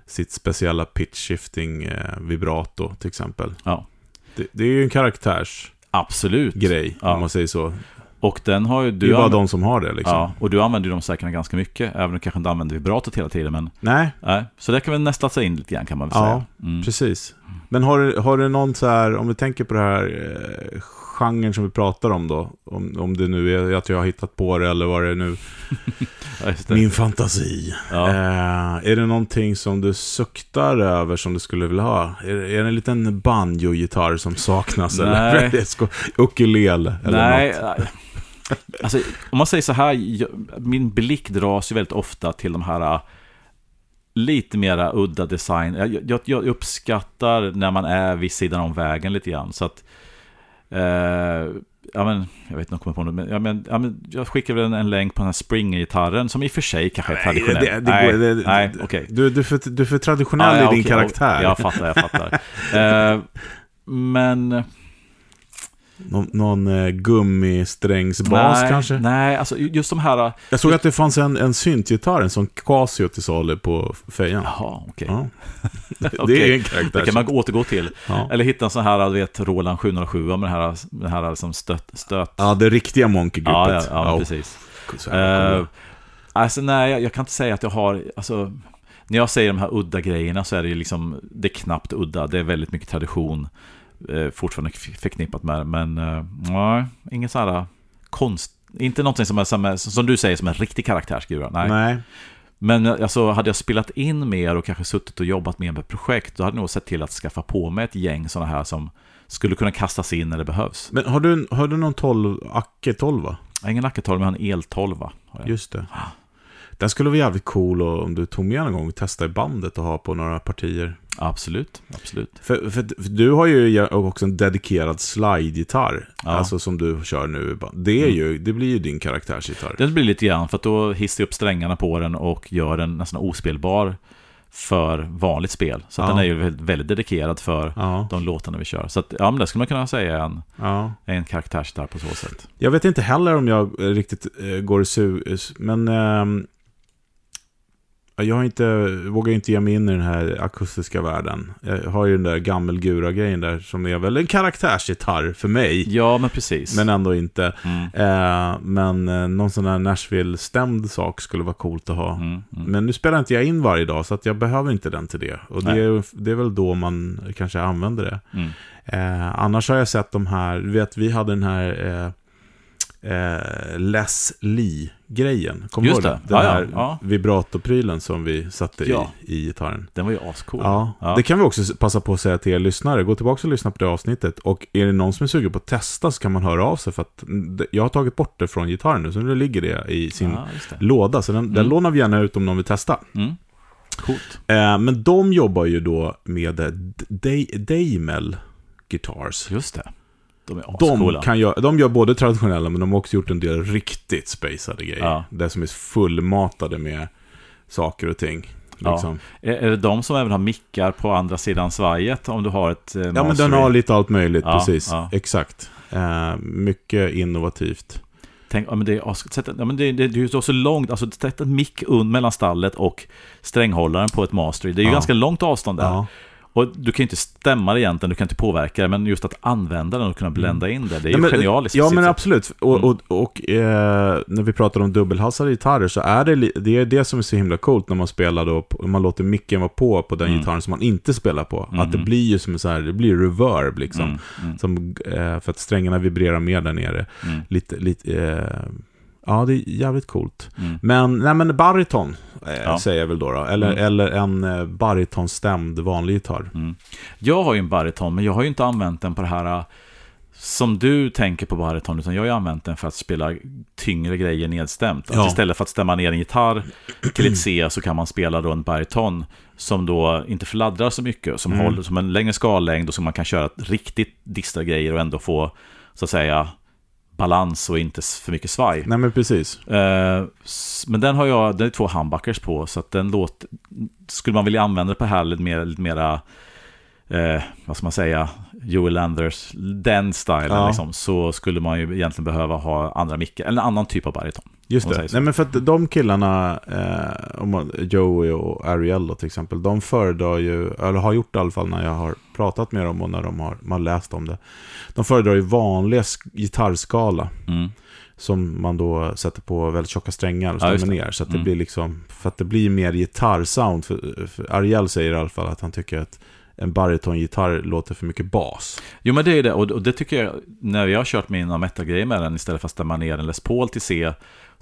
sitt speciella pitch shifting eh, vibrato till exempel. ja. Det, det är ju en karaktärsgrej absolut. Ja. om man säger så. Och den har ju Det är du ju bara de som har det liksom. Ja, och du använder ju de säkert ganska mycket, även om du kanske inte använder vibratot hela tiden. Men, Nej, nej, så det kan väl nästla sig in lite grann kan man väl Ja, säga. Mm. Precis. Men har, du- har du någon så här, om vi tänker på det här eh, genren som vi pratar om då, om, om det nu är att jag har hittat på det eller vad det är nu, det. min fantasi. Ja. Eh, är det någonting som du suktar över som du skulle vilja ha? Är, är det en liten banjo-gitarr som saknas? Nej. Eller är ukulele? Eller Nej, något? alltså om man säger så här, jag, min blick dras ju väldigt ofta till de här äh, lite mera udda design. Jag, jag, jag uppskattar när man är vid sidan om vägen lite grann. Så att, ja men, jag vet inte om jag kommer på något, men, ja, men, ja, men jag skickar väl en, en länk på den här Springer-gitarren som i och för sig kanske är traditionell. det, det, nej, går- det, nej, okej. du, du, är för, du är för traditionell Ja, ja, i din okej, karaktär. Jag fattar, jag fattar. Eh, men... Någon, någon eh, gummisträngsbas nej, kanske? Nej, alltså just de här... Jag såg att det fanns en, en syntgitarr, en sån Casio till salu på fejan. Jaha, okej. Ja. Det Okej. är en karaktär. Det kan man återgå till. ja. Eller hitta en sån här, du vet, Roland 707 med den här, den här som stöt... stöt. ja, det riktiga Monkey-gruppet. ja, ja, ja, precis. Eh, coola. alltså nej, jag, jag kan inte säga att jag har, alltså, när jag säger de här udda grejerna så är det ju liksom, det är knappt udda, det är väldigt mycket tradition eh, fortfarande förknippat med det, men eh, nej, ingen sån här konst, inte någonting som, är, som, är, som du säger som en riktig karaktärsgura, nej. Nej. Men alltså, hade jag spelat in mer och kanske suttit och jobbat mer med projekt, då hade jag nog sett till att skaffa på mig ett gäng sådana här som skulle kunna kastas in när det behövs. Men har du, har du någon 12, Acke 12 va? Jag har ingen Acke-12, men jag har en el-12. Har jag. Just det. Den skulle vara jävligt cool och, om du tog med någon gång och testade i bandet och ha på några partier. Absolut, absolut. För, för, för du har ju också en dedikerad slide-gitarr. Ja. Mm. Alltså som du kör nu. Det, är ju, det blir ju din karaktärsgitarr. Det blir lite grann, för att då hissar jag upp strängarna på den och gör den nästan ospelbar för vanligt spel. Så Ja. den är ju väldigt, dedikerad för Ja, de låtarna vi kör. Så att, ja, men det skulle man kunna säga är en, ja. en karaktärsgitarr på så sätt. Jag vet inte heller om jag eh, riktigt eh, går i su... Men... ehm, jag har inte, vågar inte ge mig in i den här akustiska världen. Jag har ju den där gammelgura-grejen där som är väl en karaktärsgitarr för mig. Ja, men precis. Men ändå inte. mm, Eh, men eh, någon sån där Nashville-stämd sak skulle vara coolt att ha. mm, mm. Men nu spelar inte jag in varje dag så att jag behöver inte den till det. Och det är, det är väl då man kanske använder det. Mm. Eh, annars har jag sett de här, du vet vi hade den här eh, eh, Les Lee-grejen. Kommer du ihåg det. Den Ja, här ja. vibratorylen som vi satte Ja. i, i gitarren. Den var ju ascool. Ja, Ja. det kan vi också passa på att säga till er lyssnare. Gå tillbaka och lyssna på det avsnittet. Och är det någon som är sugen på att testa så kan man höra av sig. För att jag har tagit bort det från gitarren nu, så nu ligger det i sin det. låda. Så den, den Mm. lånar vi gärna ut om någon vill testa. Mm. Coolt. Eh, men de jobbar ju då med Daimel Guitars. Just det. De är De, kan göra, de gör både traditionella, men de har också gjort en del riktigt spacade grejer. Ja. Det som är fullmatade med saker och ting. Ja. Liksom. Är, är det de som även har mickar på andra sidan svajet om du har ett eh, Ja, men den har lite allt möjligt, Ja, precis. ja. Exakt. Eh, mycket innovativt. Tänk, ja, men det, ja, men det, det, det är ju så långt, alltså sätt en mick mellan stallet och stränghållaren på ett mastery. Det är ju Ja. ganska långt avstånd där. Och du kan ju inte stämma det egentligen, du kan inte påverka det, men just att använda den och kunna blända in det, det är ju Mm. Ja, men, genialiskt. Ja, men absolut. Och, Mm. och, och eh, när vi pratar om dubbelhalsade gitarrer så är det, det är det som är så himla coolt när man spelar då, man låter micken vara på på den Mm. gitarren som man inte spelar på. Att det Mhm. blir ju som en så här, det blir reverb liksom. Mm, mm, Som, eh, för att strängarna vibrerar mer där nere. mm, Lite, lite, eh, ja det är jävligt coolt. mm. Men, nej men bariton eh, Ja. säger jag väl då. då. Eller, Mm. eller en eh, baritonstämd vanlig gitarr. Mm. Jag har ju en bariton, men jag har ju inte använt den på det här äh, som du tänker på bariton, utan jag har ju använt den för att spela tyngre grejer nedstämt. Ja. Istället för att stämma ner en gitarr till ett C så kan man spela då en bariton som då inte fladdrar så mycket, som Mm. håller som en längre skallängd och som man kan köra riktigt distra grejer och ändå få, så att säga, balans och inte för mycket svaj. Nej men precis. Eh, men den har jag, den är två humbuckers på, så att den låter... Skulle man vilja använda det på här lite mer, lite mera, eh, vad ska man säga, Joel Landers, den stilen Ja. liksom, så skulle man ju egentligen behöva ha andra mickar, eller en annan typ av bariton. Just det. Nej men för att de killarna, eh, Joey och Ariello till exempel, de föredrar ju, eller har gjort i alla fall när jag har pratat med dem och när de har, man har läst om det. De föredrar ju vanliga sk- gitarrskala. Mm. Som man då sätter på väldigt tjocka strängar och Ja, stämmer det. ner. Så att det Mm. blir liksom, för att det blir mer gitarrsound. För, för Ariel säger i alla fall att han tycker att en baritongitarr låter för mycket bas. Jo men det är det, och och det tycker jag, när jag har kört mina metal-grejer med den, istället för att stämma ner en Les Paul till C,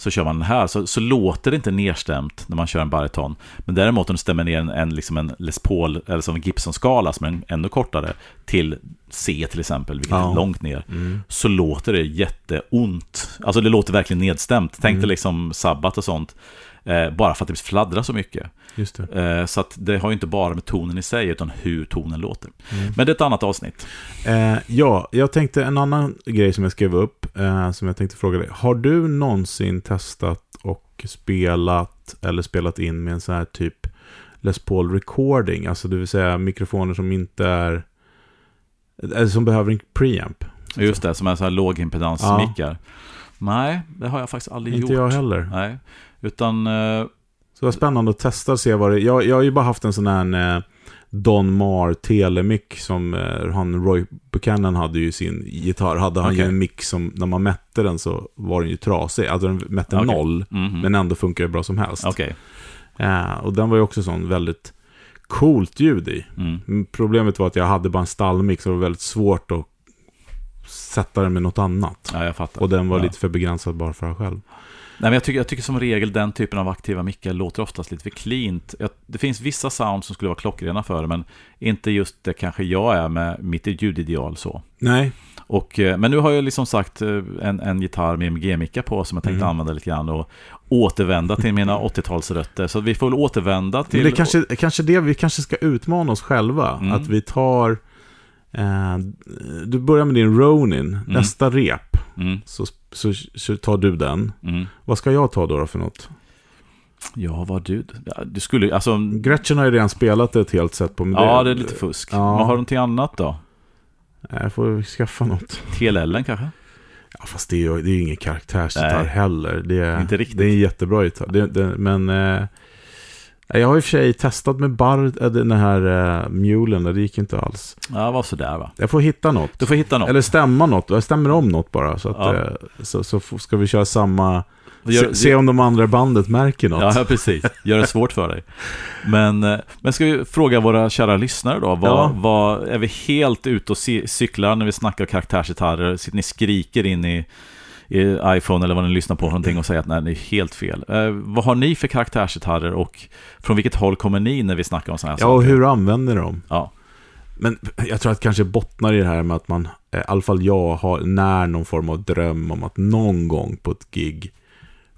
så kör man den här, så, så låter det inte nedstämt när man kör en bariton. Men däremot om du stämmer ner en, en, liksom en Les Paul, eller som en Gibson-skala, som är en, ännu kortare, till C till exempel, vilket Ja. är långt ner, så låter det jätteont. Alltså det låter verkligen nedstämt. Tänk dig liksom Sabbat och sånt, eh, bara för att det fladdrar så mycket. Eh, så att det har ju inte bara med tonen i sig, utan hur tonen låter. Mm. Men det är ett annat avsnitt. Eh, ja, jag tänkte en annan grej som jag skrev upp, eh, som jag tänkte fråga dig. Har du någonsin testat och spelat, eller spelat in med en sån här typ Les Paul recording? Alltså det vill säga mikrofoner som inte är, eller som behöver en preamp. Just det, som är så här lågimpedansmickar. Nej, det har jag faktiskt aldrig Inte gjort. jag heller. Nej, utan... eh, Så det var spännande att testa och se vad det jag, jag har ju bara haft en sån här eh, Don Mar telemick som eh, han Roy Buchanan hade ju sin gitarr. Hade han ju Okej. en mick som, när man mätte den så var den ju trasig. Alltså den mätte Okej. noll, mhm. men ändå funkar det bra som helst. Okej. Eh, och den var ju också sån väldigt coolt ljud i. Mm. Men Problemet var att jag hade bara en stallmick så det var väldigt svårt att sätta den med något annat. Ja, jag fattar. Och den var ja. lite för begränsad bara för sig själv. Nej, men jag tycker, jag tycker som regel den typen av aktiva mickar låter oftast lite för cleant. Jag, det finns vissa sound som skulle vara klockrena för det, men inte just det kanske jag är med mitt ljudideal så. Nej, Och, eh, men nu har jag liksom sagt eh, en, en gitarr med MG-mickar på som jag tänkte Mm. använda lite grann och återvända till mina 80-talsrötter. Så vi får väl återvända till... Men det är kanske, kanske det vi kanske ska utmana oss själva. Mm. Att vi tar... Eh, du börjar med din Ronin. Nästa rep Mm, så, så, så tar du den. mm. Vad ska jag ta då, då för något? Ja, vad du... Du skulle... Alltså... Gretchen har ju redan spelat det ett helt sätt på. Men Ja, det är lite fusk. Ja. Vad har du någonting annat då? Nej, Jag får skaffa något. TLL kanske? Ja, fast det är ju det är ju ingen karaktärsgitarr heller. Det är, Inte riktigt. Det är en jättebra gitarr. Det, det, men eh, jag har i och för sig testat med bar, äh, den här eh, mulen. Det gick inte alls. Ja, var sådär va. Jag får hitta något. Du får hitta något. Eller stämma något. Jag stämmer om något bara. Så, att, Ja. eh, så, så ska vi köra samma... Gör- se, se om de andra bandet märker något. Ja, precis. Gör det svårt för dig. Men, eh, men ska vi fråga våra kära lyssnare då? Vad, Ja. vad, är vi helt ute och cy- cyklar när vi snackar karaktärsgitarrer? Sitter ni skriker in i iPhone eller vad ni lyssnar på någonting och säger att nej, det är helt fel. Eh, vad har ni för karaktärsgitarrer och från vilket håll kommer ni när vi snackar om sådana här Ja, och saker? hur använder de? Ja, Men jag tror att det kanske bottnar i det här med att man, eh, i alla fall jag, har när någon form av dröm om att någon gång på ett gig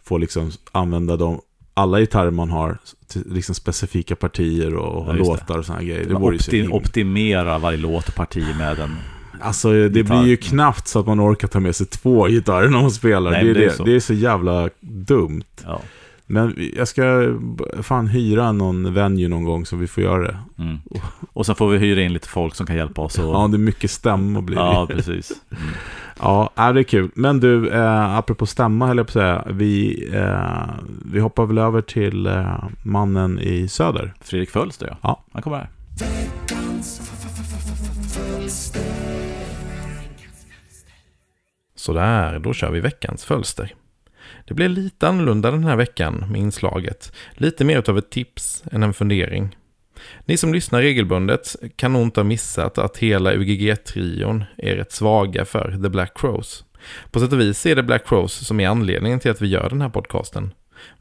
få liksom använda de, alla gitarrer man har till liksom specifika partier och Ja, det. låtar och sådana grejer. Det Man vore ju så opti- himla- optimera varje låt och parti med en... Alltså det gitarr. blir ju knappt så att man orkar ta med sig två gitarrer när man spelar. Nej, det, är det är det, är så jävla dumt. Ja. Men jag ska fan hyra någon venue någon gång så vi får göra det. Mm. Och sen får vi hyra in lite folk som kan hjälpa oss. Och... Ja, det är mycket stämma blir det. Ja, precis. Mm. Ja, ja, det är kul. Men du, eh, apropå stämma höll jag på att säga. Vi, eh, vi hoppar väl över till eh, mannen i söder. Fredrik Fölster, ja. Ja. Han kommer här. Sådär, då kör vi veckans fölster. Det blir lite annorlunda den här veckan med inslaget. Lite mer utav ett tips än en fundering. Ni som lyssnar regelbundet kan nog inte ha missat att hela UGG-trion är rätt svaga för The Black Crows. På sätt och vis är det Black Crows som är anledningen till att vi gör den här podcasten.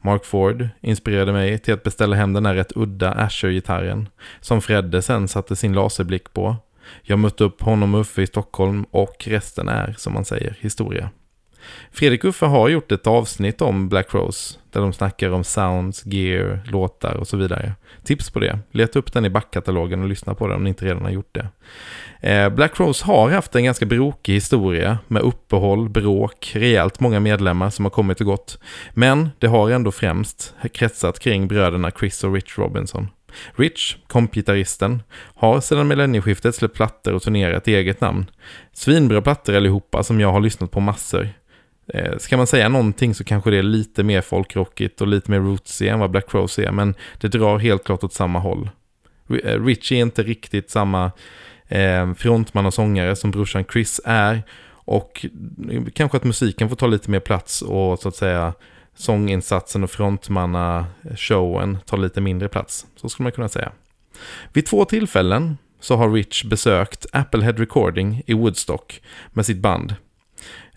Mark Ford inspirerade mig till att beställa hem den här rätt udda Asher-gitarren som Fredde sen satte sin laserblick på. Jag mötte upp honom och Uffe i Stockholm och resten är, som man säger, historia. Fredrik Uffe har gjort ett avsnitt om Black Rose där de snackar om sounds, gear, låtar och så vidare. Tips på det. Leta upp den i backkatalogen och lyssna på den om ni inte redan har gjort det. Eh, Black Rose har haft en ganska brokig historia med uppehåll, bråk, rejält många medlemmar som har kommit och gått. Men det har ändå främst kretsat kring bröderna Chris och Rich Robinson. Rich, kompgitarristen, har sedan millennieskiftet släppt plattor och turnerat i eget namn. Svinbra plattor allihopa som jag har lyssnat på massor. Eh, ska man säga någonting så kanske det är lite mer folkrockigt och lite mer rootsy än vad Black Rose är, men det drar helt klart åt samma håll. Eh, Rich är inte riktigt samma eh, frontman och sångare som brorsan Chris är, och kanske att musiken får ta lite mer plats och så att säga sånginsatsen och frontmanna-showen tar lite mindre plats. Så skulle man kunna säga. Vid två tillfällen så har Rich besökt Applehead Recording i Woodstock med sitt band.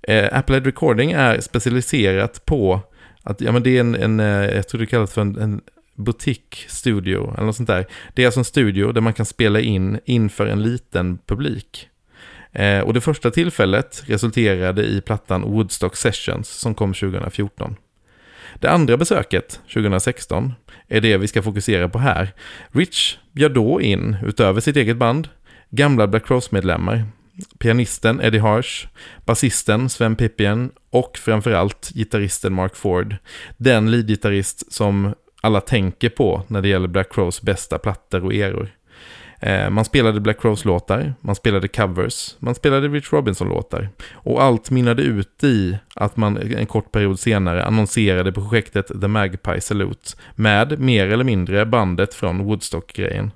Eh, Applehead Recording är specialiserat på att, ja men det är en, en eh, jag tror det kallas för en, en butikstudio eller något sånt där. Det är alltså en studio där man kan spela in inför en liten publik. Eh, och det första tillfället resulterade i plattan Woodstock Sessions som kom 2014. Det andra besöket, 2016, är det vi ska fokusera på här. Rich bjöd då in, utöver sitt eget band, gamla Black Cross-medlemmar. Pianisten Eddie Harsh, basisten Sven Pippien och framförallt gitarristen Mark Ford. Den leadgitarrist som alla tänker på när det gäller Black Crows bästa plattor och eror. Eh, man spelade Black Rose-låtar, man spelade covers, man spelade Rich Robinson-låtar. Och allt minnade ut i att man en kort period senare annonserade projektet The Magpie Salute med mer eller mindre bandet från Woodstock-grejen.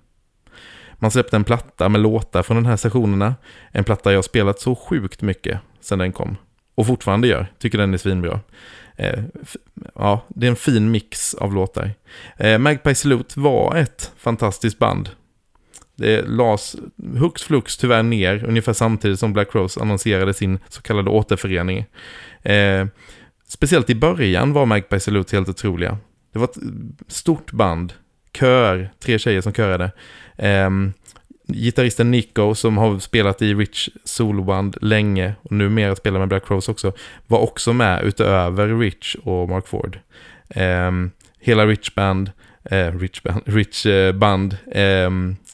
Man släppte en platta med låtar från den här sessionerna. En platta jag spelat så sjukt mycket sedan den kom. Och fortfarande gör, tycker den är svinbra. Eh, ja, det är en fin mix av låtar. Eh, Magpie Salute var ett fantastiskt band det lades hux flux tyvärr ner ungefär samtidigt som Black Rose annonserade sin så kallade återförening. Eh, speciellt i början var Magpie Salute helt otroliga. Det var ett stort band, kör, tre tjejer som körade. Eh, gitarristen Nico som har spelat i Rich soloband länge och numera spelar med Black Rose också, var också med utöver Rich och Mark Ford. Eh, hela Rich Band, eh, Rich Band, Rich eh, band, eh,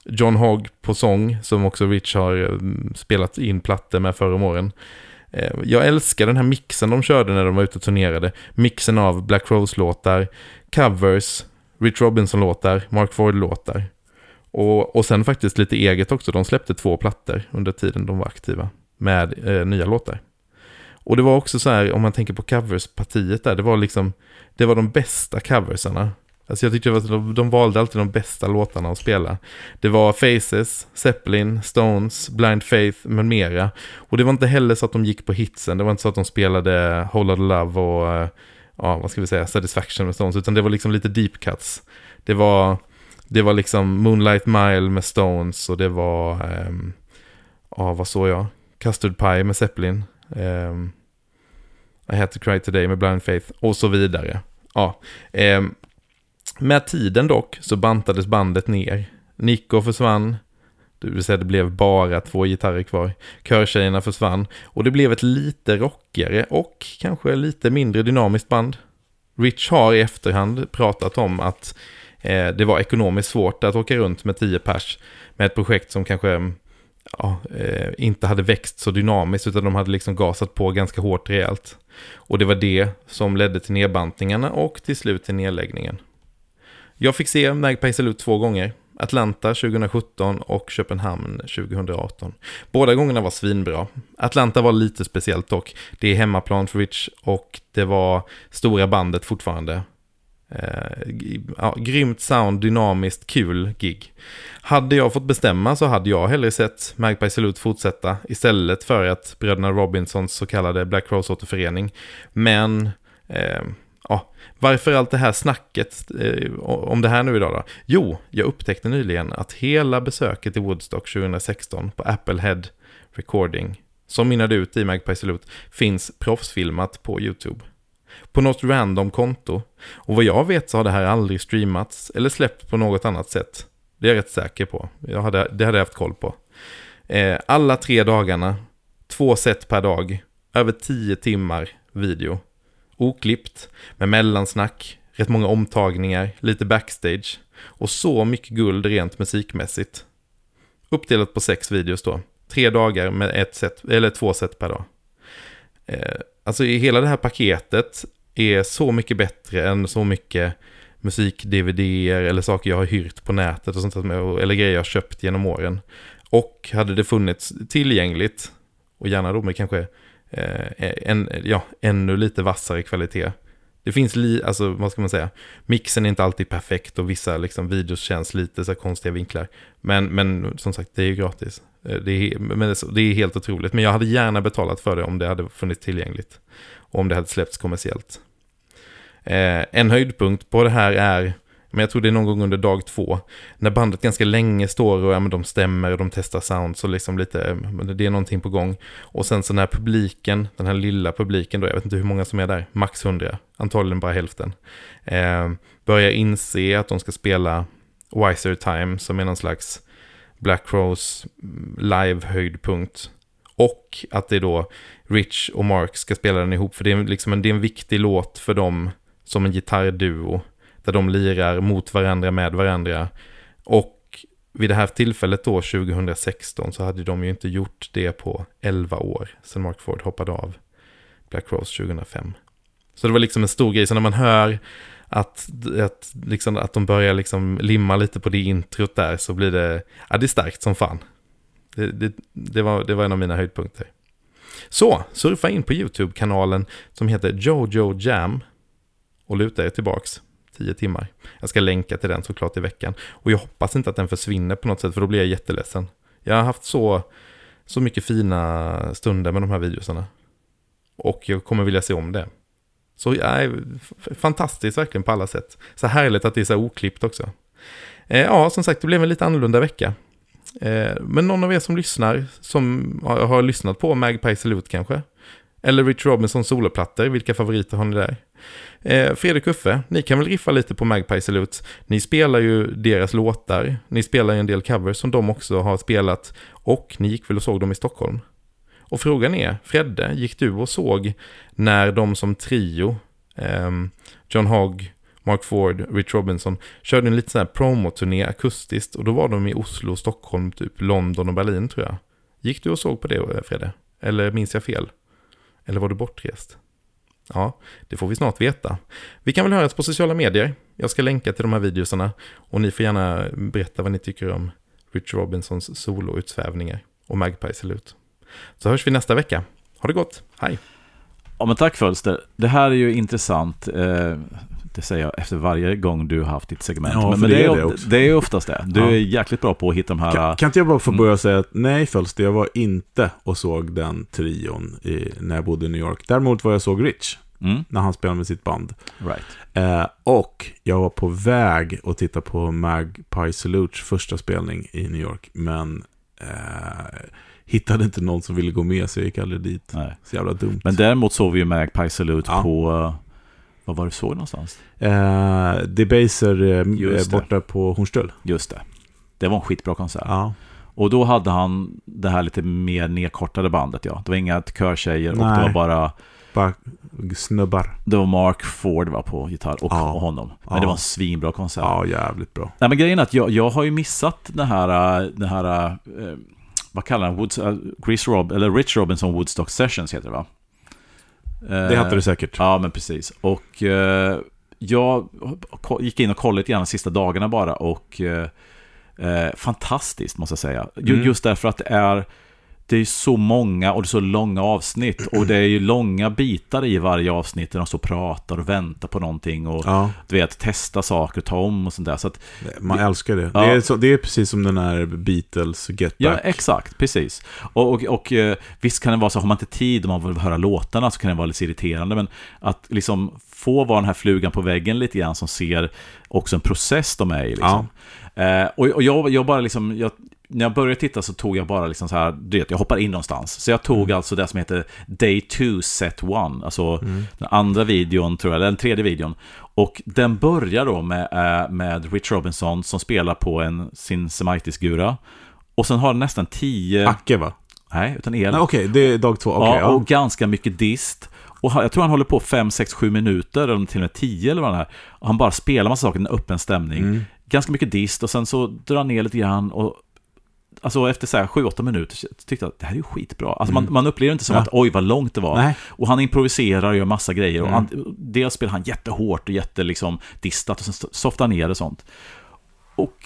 John Hogg på sång, som också Rich har eh, spelat in plattor med förra om åren. Eh, jag älskar den här mixen de körde när de var ute och turnerade. Mixen av Black Rose-låtar, covers, Rich Robinson-låtar, Mark Ford-låtar. Och, och sen faktiskt lite eget också. De släppte två plattor under tiden de var aktiva med eh, nya låtar. Och det var också så här, om man tänker på coverspartiet där, det var liksom, det var de bästa coversarna Alltså jag tyckte att de, de valde alltid de bästa låtarna att spela. Det var Faces, Zeppelin, Stones, Blind Faith med mera. Och det var inte heller så att de gick på hitsen. Det var inte så att de spelade Whole Lotta Love och, eh, ja vad ska vi säga, Satisfaction med Stones. Utan det var liksom lite deep cuts. Det var, det var liksom Moonlight Mile med Stones och det var, um, ja vad såg jag? Custard Pie med Zeppelin. Um, I had to cry today med Blind Faith och så vidare. Ja, um, med tiden dock så bantades bandet ner. Nico försvann, det vill säga det blev bara två gitarrer kvar. Körtjejerna försvann och det blev ett lite rockigare och kanske lite mindre dynamiskt band. Rich har i efterhand pratat om att eh, det var ekonomiskt svårt att åka runt med tio pers med ett projekt som kanske ja, eh, inte hade växt så dynamiskt utan de hade liksom gasat på ganska hårt rejält. Och det var det som ledde till nedbantningarna och till slut till nedläggningen. Jag fick se Magpie Salute två gånger. Atlanta 2017 och Köpenhamn 2018. Båda gångerna var svinbra. Atlanta var lite speciellt dock. Det är hemmaplan för Rich och det var stora bandet fortfarande. Eh, ja, grymt sound, dynamiskt, kul gig. Hade jag fått bestämma så hade jag hellre sett Magpie Salute fortsätta istället för att bröderna Robinsons så kallade Black Rose återförening. Men eh, ja, varför allt det här snacket eh, om det här nu idag då? Jo, jag upptäckte nyligen att hela besöket i Woodstock 2016 på Applehead Recording, som mynnade ut i Magpie Salute, finns proffsfilmat på YouTube. På något random konto. Och vad jag vet så har det här aldrig streamats eller släppts på något annat sätt. Det är jag rätt säker på. Jag hade, det hade jag haft koll på. Eh, alla tre dagarna, två set per dag, över tio timmar video. Oklippt, med mellansnack, rätt många omtagningar, lite backstage och så mycket guld rent musikmässigt. Uppdelat på sex videos då. Tre dagar med ett set, eller två set per dag. Eh, alltså i hela det här paketet är så mycket bättre än så mycket musik-DVD-er eller saker jag har hyrt på nätet och sånt eller grejer jag har köpt genom åren. Och hade det funnits tillgängligt, och gärna då med kanske Eh, eh, en, ja, ännu lite vassare kvalitet. Det finns, li, alltså vad ska man säga, mixen är inte alltid perfekt och vissa liksom, videos känns lite så konstiga vinklar. Men, men som sagt, det är ju gratis. Eh, det är, men det är helt otroligt. Men jag hade gärna betalat för det om det hade funnits tillgängligt. Och om det hade släppts kommersiellt. Eh, en höjdpunkt på det här är, men jag tror det är någon gång under dag två, när bandet ganska länge står och ja, men de stämmer och de testar sound, så liksom lite, det är någonting på gång. Och sen så när publiken, den här lilla publiken då, jag vet inte hur många som är där, max 100, antagligen bara hälften, eh, börjar inse att de ska spela Wiser Time, som är någon slags Black Rose live-höjdpunkt. Och att det är då Rich och Mark ska spela den ihop, för det är, liksom en, det är en viktig låt för dem som en gitarrduo. Där de lirar mot varandra med varandra. Och vid det här tillfället då, 2016, så hade de ju inte gjort det på 11 år. Sen Mark Ford hoppade av Black Rose 2005. Så det var liksom en stor grej. Så när man hör att, att, liksom, att de börjar liksom limma lite på det introt där så blir det, ja det är starkt som fan. Det, det, det, var, det var en av mina höjdpunkter. Så, surfa in på YouTube-kanalen som heter Jojo Jam och luta er tillbaks 10 timmar. Jag ska länka till den såklart i veckan. Och jag hoppas inte att den försvinner på något sätt för då blir jag jätteledsen. Jag har haft så, så mycket fina stunder med de här videosarna. Och jag kommer vilja se om det. Så ja, fantastiskt verkligen på alla sätt. Så härligt att det är så oklippt också. Eh, ja, som sagt, det blev en lite annorlunda vecka. Eh, men någon av er som lyssnar, som har, har lyssnat på Magpie Salute kanske? Eller Rich Robinson soloplattor, vilka favoriter har ni där? Eh, Fredrik Uffe, ni kan väl riffa lite på Magpie Salute. Ni spelar ju deras låtar, ni spelar ju en del covers som de också har spelat och ni gick väl och såg dem i Stockholm. Och frågan är, Fredde, gick du och såg när de som trio, eh, John Hogg, Mark Ford, Rich Robinson, körde en liten sån här promoturné akustiskt och då var de i Oslo, Stockholm, typ London och Berlin tror jag. Gick du och såg på det, eh, Fredde? Eller minns jag fel? Eller var du bortrest? Ja, det får vi snart veta. Vi kan väl höras på sociala medier. Jag ska länka till de här videorna och ni får gärna berätta vad ni tycker om Rich Robinsons soloutsvävningar och Magpie Salute. Så hörs vi nästa vecka. Ha det gott, hej! Ja men tack Fölster. Det här är ju intressant. Eh, det säger jag efter varje gång du har haft ditt segment. Ja, men, men det det, är är, det också. det är oftast det. Du Ja. är jäkligt bra på att hitta de här... Kan, kan inte jag bara få Mm. börja säga att nej Fölster, jag var inte och såg den trion i, när jag bodde i New York. Däremot var jag såg Rich, Mm, när han spelade med sitt band. right. Eh, och jag var på väg att titta på Magpie Salutes första spelning i New York. Men eh, hittade inte någon som ville gå med så jag gick aldrig dit. Nej. Så jävla dumt. Men däremot såg vi ju Magpie Salute Ja. på... eh, Vad var det så någonstans? Eh, Debaser eh, det. borta på Hornstull. Just det. Det var en skitbra konsert. Ja. Och då hade han det här lite mer nedkortade bandet, ja. Det var inga körtjejer och det var bara... Bara snubbar. Det var Mark Ford var på gitarr och, Ja. och honom. Men Ja. det var en svinbra konsert. Ja, jävligt bra. Nej, men grejen är att jag, jag har ju missat den här, äh, den här äh, vad kallar han, Woods, äh, Chris Rob, eller Rich Robinson Woodstock Sessions heter det va? Det hette det säkert. Ja, men precis. Och eh, jag gick in och kollade lite grann de sista dagarna bara och eh, eh, fantastiskt måste jag säga. Mm. Just därför att det är det är så många och det är så långa avsnitt och det är ju långa bitar i varje avsnitt där de så pratar och väntar på någonting och Ja, du vet, testa saker, ta om och sånt där. Så att, man älskar det. Ja. Det, är så, det är precis som den här Beatles Get ja, Back. exakt, precis. Och, och, och eh, visst kan det vara så, har man inte tid om man vill höra låtarna så kan det vara lite irriterande, men att liksom få vara den här flugan på väggen lite grann som ser också en process de är i. Liksom. Eh, och och jag, jag bara liksom, jag, när jag började titta så tog jag bara liksom så här, du vet, jag hoppar in någonstans. Så jag tog alltså det som heter Day 2 Set 1, alltså den andra videon tror jag, eller den tredje videon. Och den börjar då med, eh, med Rich Robinson som spelar på en, sin Semaitis-gura. Och sen har den nästan tio... Acke va? Nej, utan el. Okej, det är dag två. Okej, ja, ja. och ganska mycket dist. Och jag tror han håller på 5, 6, 7 minuter, eller till och med 10 eller vad det är. Och han bara spelar massa saker i en öppen stämning. Mm. Ganska mycket dist och sen så drar han ner lite grann och Alltså efter så här 7-8 minuter tyckte jag att det här är ju skitbra. Alltså man, man upplever inte som Mm. Ja. att oj vad långt det var. Nej. Och han improviserar och gör massa grejer. Och Mm. han, dels spelar han jättehårt och jätte liksom distat och sen softar ner och sånt. Och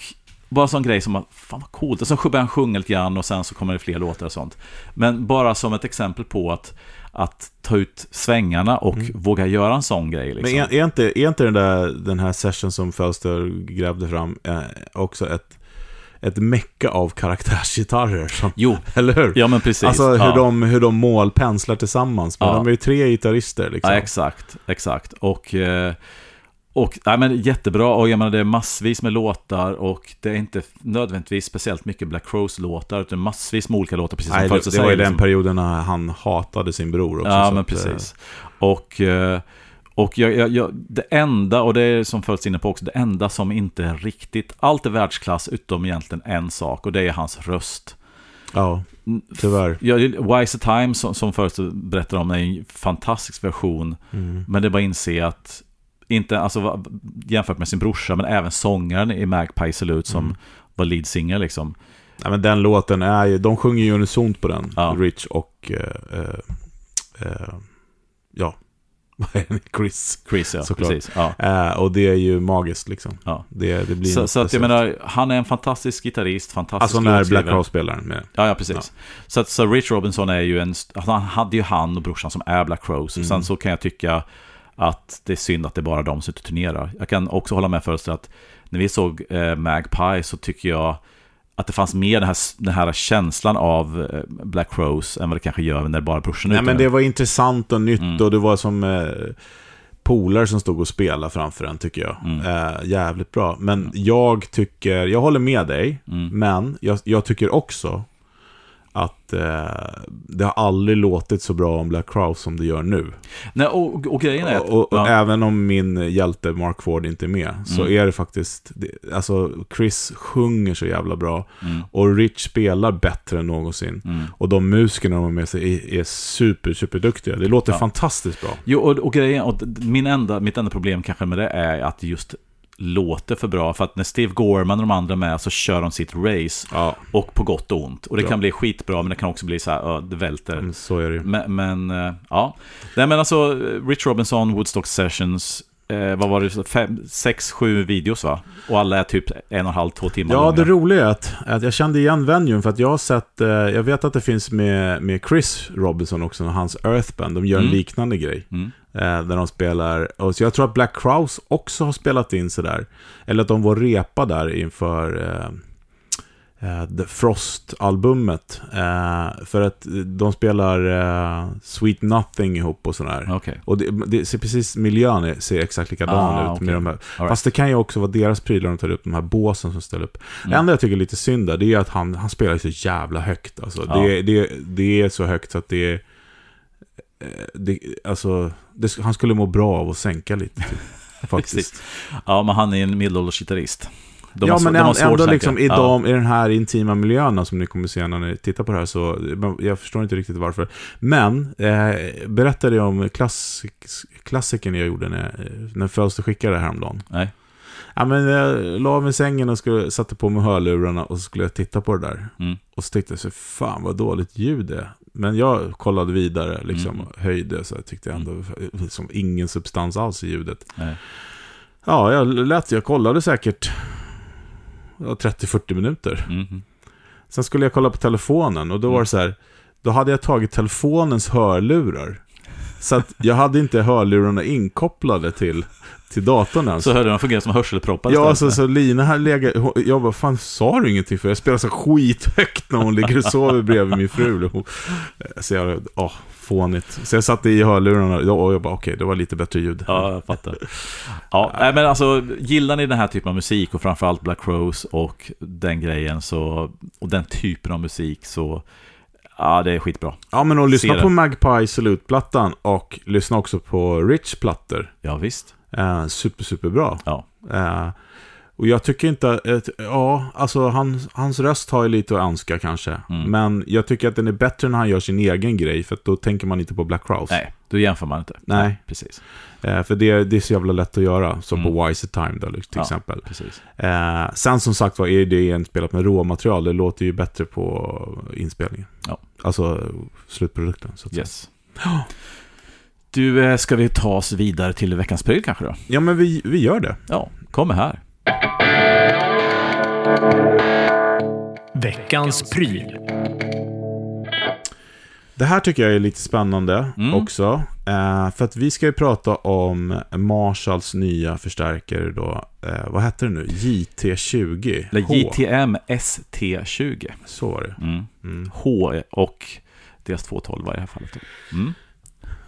bara sån grej som att, fan vad coolt. Och sen börjar han sjunga lite grann och sen så kommer det fler låtar och sånt. Men bara som ett exempel på att, att ta ut svängarna och våga göra en sån grej. Liksom. Mm. Men är, är, inte, är inte den, där, den här session som Fölster grävde fram eh, också ett, ett mecka av karaktärsgitarrer? Som, Jo, eller hur? ja men precis. Alltså hur, ja. de, hur de målpenslar tillsammans. Men Ja. de är ju tre gitarrister liksom. Ja, exakt, exakt. Och, eh, och nej, men jättebra. Och jag menar, det är massvis med låtar och det är inte nödvändigtvis speciellt mycket Black Crows-låtar, utan massvis med olika låtar, precis som Nej, Fölster det, det var ju säger, den liksom. perioden när han hatade sin bror också. Ja, men eh, precis. Och, eh, och jag, jag, jag, det enda, och det är som följts inne på också, det enda som inte är riktigt, allt är världsklass utom egentligen en sak, och det är hans röst. Ja, tyvärr. Ja, Wise Time som, som först berättade om är en fantastisk version, Mm. men det är bara att inse att inte, alltså jämfört med sin brorsa, men även sångaren i Magpie Salute som Mm. var lead singer liksom. Nej, men den låten är ju, de sjunger ju unisont på den. Ja. Rich och, eh, eh, eh, ja? Chris. Chris, ja, Såklart. precis. Ja. Eh, och det är ju magiskt liksom. Ja. Det, det blir Så, så att jag menar, han är en fantastisk gitarrist, fantastisk Alltså när Black spelar med. Ja, ja precis. Så, att, så Rich Robinson är ju en... alltså, Han hade ju han och brorsan som är Black Crows. Mm. Sen så kan jag tycka att det är synd att det är bara de som turnerar. Jag kan också hålla med först att när vi såg eh, Magpie så tycker jag att det fanns mer den här, den här känslan av eh, Black Crows än vad det kanske gör när bara brorsan är Nej ute men det var intressant och nytt Mm. och det var som eh, polare som stod och spelade framför den tycker jag. Mm. Eh, jävligt bra. Men jag tycker, jag håller med dig, Mm. men jag, jag tycker också att eh, det har aldrig låtit så bra om Black Crowes som det gör nu. Nej, och, och grejen är att... Och, och, ja, även om min hjälte Mark Ford inte är med, så Mm. är det faktiskt, alltså Chris sjunger så jävla bra. mm, Och Rich spelar bättre än någonsin. mm. Och de musikerna de har med sig är, är super, super duktiga. Det låter Ja. fantastiskt bra. Jo, och, och grejen, och min enda, mitt enda problem kanske med det är att just låter för bra. För att när Steve Gorman och de andra är med så kör de sitt race. Ja, Och på gott och ont. Och det Ja. kan bli skitbra, men det kan också bli så här, ja, det välter. men så är det ju. Men, men eh, ja. Nej, men alltså, Rich Robinson, Woodstock Sessions, eh, vad var det, fem, sex, sju videos va? Och alla är typ en och en halv, två timmar Ja, långa. det roliga är att, att jag kände igen venuen för att jag har sett, eh, jag vet att det finns med, med Chris Robinson också, hans Earthband, de gör en Mm. liknande grej. Mm. Eh, där de spelar, och så jag tror att Black Crowes också har spelat in sådär. Eller att de var repa där inför eh, The Frost-albumet. Eh, för att de spelar eh, Sweet Nothing ihop och sådär. Okej. Och det, det ser precis, miljön ser exakt likadan Ah, ut okej. med de här. Right. Fast det kan ju också vara deras prylar de tar upp, de här båsen som ställer upp. Det Mm. enda jag tycker är lite synd där, det är att han, han spelar så jävla högt. Alltså. Ja. Det, det, det är så högt så att det är... eh, Det, alltså, det, han skulle må bra av att sänka lite. Typ, faktiskt. Ja, men han är en medelålders gitarrist. De ja, har, men de ändå, ändå liksom i, de, i den här intima miljön som ni kommer se när ni tittar på det här så, jag förstår inte riktigt varför. Men, eh, berättade jag om klassik, klassikern jag gjorde när, när Fölster skickade det häromdagen. Nej. Ja, men jag la mig i sängen och skulle, satte på mig hörlurarna och så skulle jag titta på det där. Mm. Och så tyckte jag så fan vad dåligt ljud det är. Men jag kollade vidare, liksom, Mm. och höjde, så jag tyckte jag ändå, liksom, ingen substans alls i ljudet. Nej. Ja, jag lät, jag kollade säkert ja, 30-40 minuter. Mhm. Sen skulle jag kolla på telefonen och då var det så här, då hade jag tagit telefonens hörlurar. Så att jag hade inte hörlurarna inkopplade till, till datorn ens. Så hörde de fungerar som hörselproppar Ja, så, så Lina här hon- jag bara, fan sa du ingenting för? Jag spelar så skithögt när hon ligger och sover bredvid min fru. Så jag, åh, fånigt. Så jag satte i hörlurarna och jag bara, okej, det var lite bättre ljud. Ja, jag fattar. Ja, men alltså, gillar ni den här typen av musik och framförallt Black Rose och den grejen så, och den typen av musik så, ja, det är skitbra. Ja, men och lyssna på Magpie Salute-plattan och lyssna också på Rich plattor. Ja, visst. Eh, super, super bra. Ja. Eh, Och jag tycker inte att, ja, alltså han, hans röst har ju lite att önska kanske. Mm. Men jag tycker att den är bättre när han gör sin egen grej, för då tänker man inte på Black Crowes. Nej, då jämför man inte. Nej. precis. Eh, för det, det är så jävla lätt att göra, som Mm. på Wiser Time då, till Ja. exempel. precis. Eh, sen som sagt var är det inspelat med råmaterial, det låter ju bättre på inspelningen. Ja. Alltså slutprodukten, så att säga. Yes. Du, eh, ska vi ta oss vidare till veckans pryl kanske då? Ja, men vi, vi gör det. Ja, kommer här. Veckans pryl. Det här tycker jag är lite spännande Mm. också. Eh, för att vi ska ju prata om Marshalls nya förstärkare då. Eh, vad heter det nu? JT20. Eller H. JTM ST20. Så var det. Mm. Mm. H och deras 212 i det här fallet. Mm.